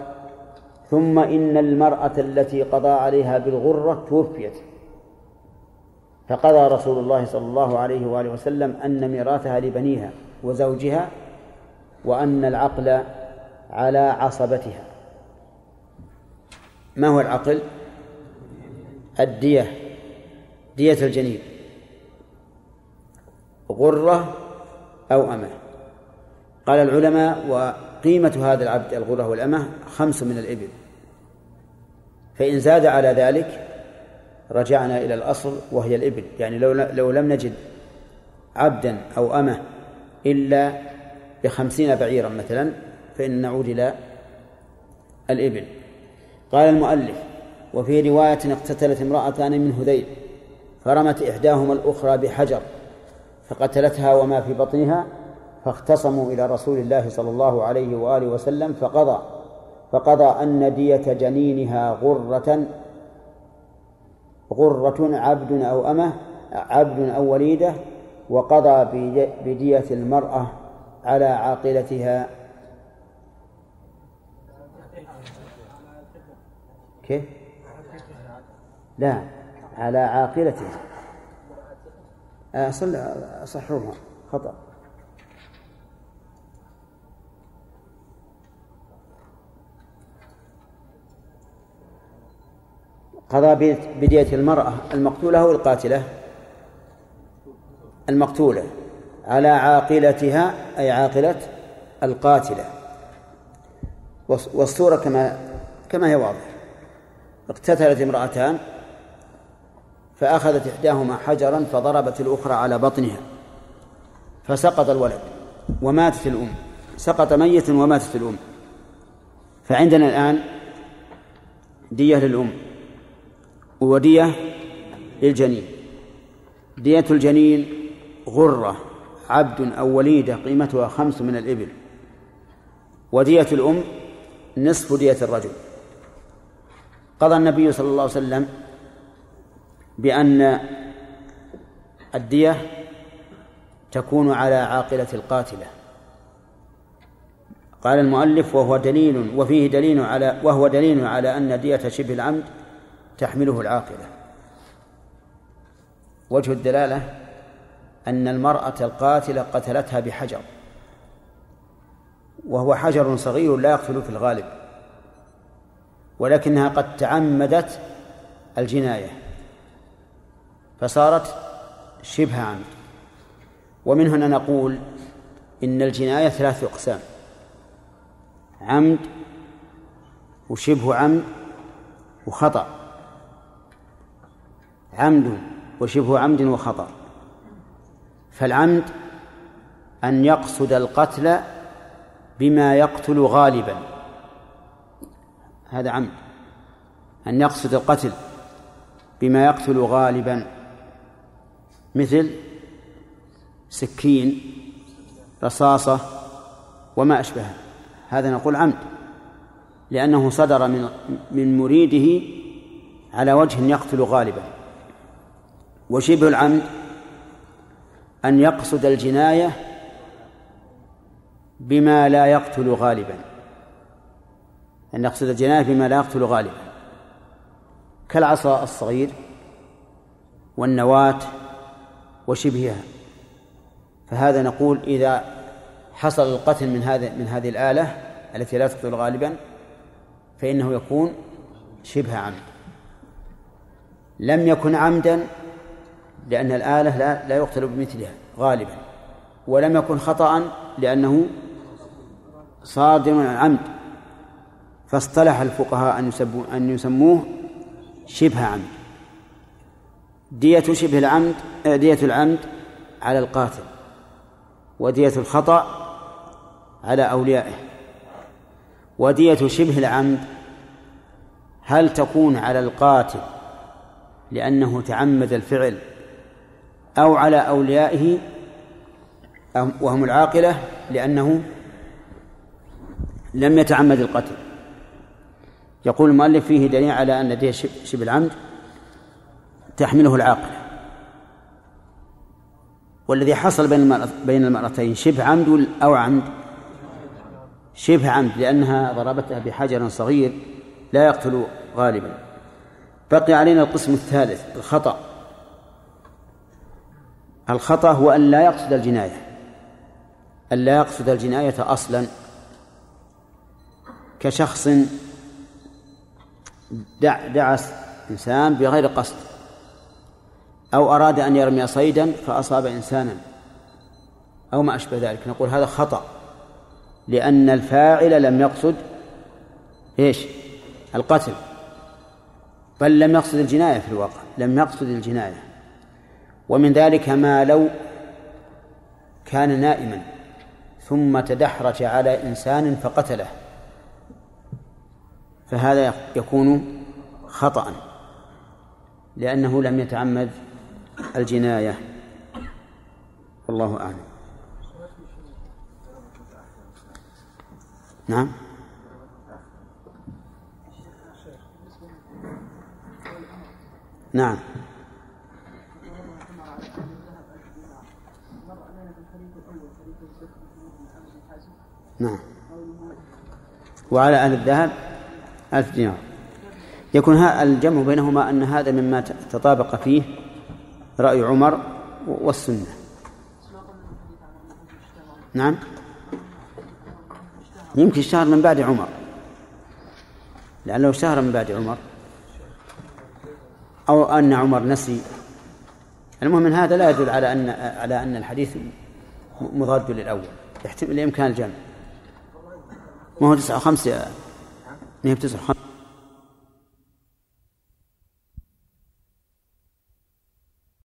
ثم إن المرأة التي قضى عليها بالغرة توفيت. فقضى رسول الله صلى الله عليه وآله وسلم أن ميراثها لبنيها وزوجها وأن العقل على عصبتها. ما هو العقل؟ الدية دية الجنين. غرة أو أمة. قال العلماء وقيمة هذا العبد الغرة والأمة خمس من الإبل. فإن زاد على ذلك رجعنا إلى الأصل وهي الإبل. يعني لو لو لم نجد عبدا أو أمة إلا بخمسين بعيرا مثلا فإن نعود إلى الإبل. قال المؤلف وفي رواية اقتتلت امرأتان من هذيل فرمت إحداهما الأخرى بحجر فقتلتها وما في بطنها فاختصموا إلى رسول الله صلى الله عليه وآله وسلم فقضى فقضى أن دية جنينها غرة غرة عبد أو أمة عبد أو وليدة وقضى بدية المرأة على عاقلتها. كيف؟ لا على عاقلتها. أصل صحوها خطأ. قضى بدية المرأة المقتولة أو القاتلة؟ المقتولة على عاقلتها أي عاقلة القاتلة. والصورة كما كما هي واضحة. اقتتلت امرأتان فأخذت إحداهما حجرا فضربت الأخرى على بطنها فسقط الولد وماتت الأم. سقط ميت وماتت الأم. فعندنا الآن دية للأم. ودية للجنين. دية الجنين غرة عبد أو وليدة قيمتها خمس من الإبل. ودية الأم نصف دية الرجل. قضى النبي صلى الله عليه وسلم بأن الدية تكون على عاقلة القاتلة. قال المؤلف وهو دليل وفيه دليل على وهو دليل على أن دية شبه العمد تحمله العاقلة وجه الدلالة أن المرأة القاتلة قتلتها بحجر وهو حجر صغير لا يقتل في الغالب ولكنها قد تعمدت الجناية فصارت شبه عمد. ومن هنا نقول إن الجناية ثلاث أقسام عمد وشبه عمد وخطأ. عمد وشبه عمد وخطأ. فالعمد أن يقصد القتل بما يقتل غالبا. هذا عمد. أن يقصد القتل بما يقتل غالبا. مثل سكين رصاصة وما أشبهها. هذا نقول عمد. لأنه صدر من من مريده على وجه يقتل غالبا. وشبه العمد أن يقصد الجناية بما لا يقتل غالبا. أن نقصد الجناية بما لا يقتل غالبا. كالعصا الصغير والنواة وشبهها. فهذا نقول إذا حصل القتل من هذا من هذه الآلة التي لا تقتل غالبا فإنه يكون شبه عمد. لم يكن عمدا لأن الآلة لا, لا يقتل بمثلها غالبا. ولم يكن خطأ لأنه صادر عن عمد فاصطلح الفقهاء أن أن يسموه شبه عمد. دية شبه العمد آه، دية العمد على القاتل ودية الخطأ على أوليائه. ودية شبه العمد هل تكون على القاتل لأنه تعمد الفعل أو على أوليائه وهم العاقلة لأنه لم يتعمد القتل. يقول المؤلف فيه دليل على أن دية شبه العمد تحمله العاقلة. والذي حصل بين بين المرأتين شبه عمد أو عمد؟ شبه عمد لأنها ضربتها بحجر صغير لا يقتل غالبا. بقي علينا القسم الثالث الخطأ. الخطأ هو أن لا يقصد الجناية. أن لا يقصد الجناية أصلا كشخص دع دعس إنسان بغير قصد. أو أراد أن يرمي صيدا فأصاب إنسانا. أو ما أشبه ذلك. نقول هذا خطأ. لأن الفاعل لم يقصد إيش؟ القتل. بل لم يقصد الجناية في الواقع. لم يقصد الجناية. ومن ذلك ما لو كان نائما ثم تدحرج على إنسان فقتله. فهذا يكون خطأ لأنه لم يتعمد الجناية. والله أعلم. نعم. نعم. نعم. وعلى أهل الذهب ألف دينار. يكون الجمع بينهما أن هذا مما تطابق فيه رأي عمر والسنة. نعم. يمكن اشتهر من بعد عمر. لأنه اشتهر من بعد عمر. أو أن عمر نسي. المهم من هذا لا يدل على أن على أن الحديث مضاد للأول. يحتمل الإمكان الجمع. ما هو تسعة وخمسة؟ ما هي بتسعة وخمسة.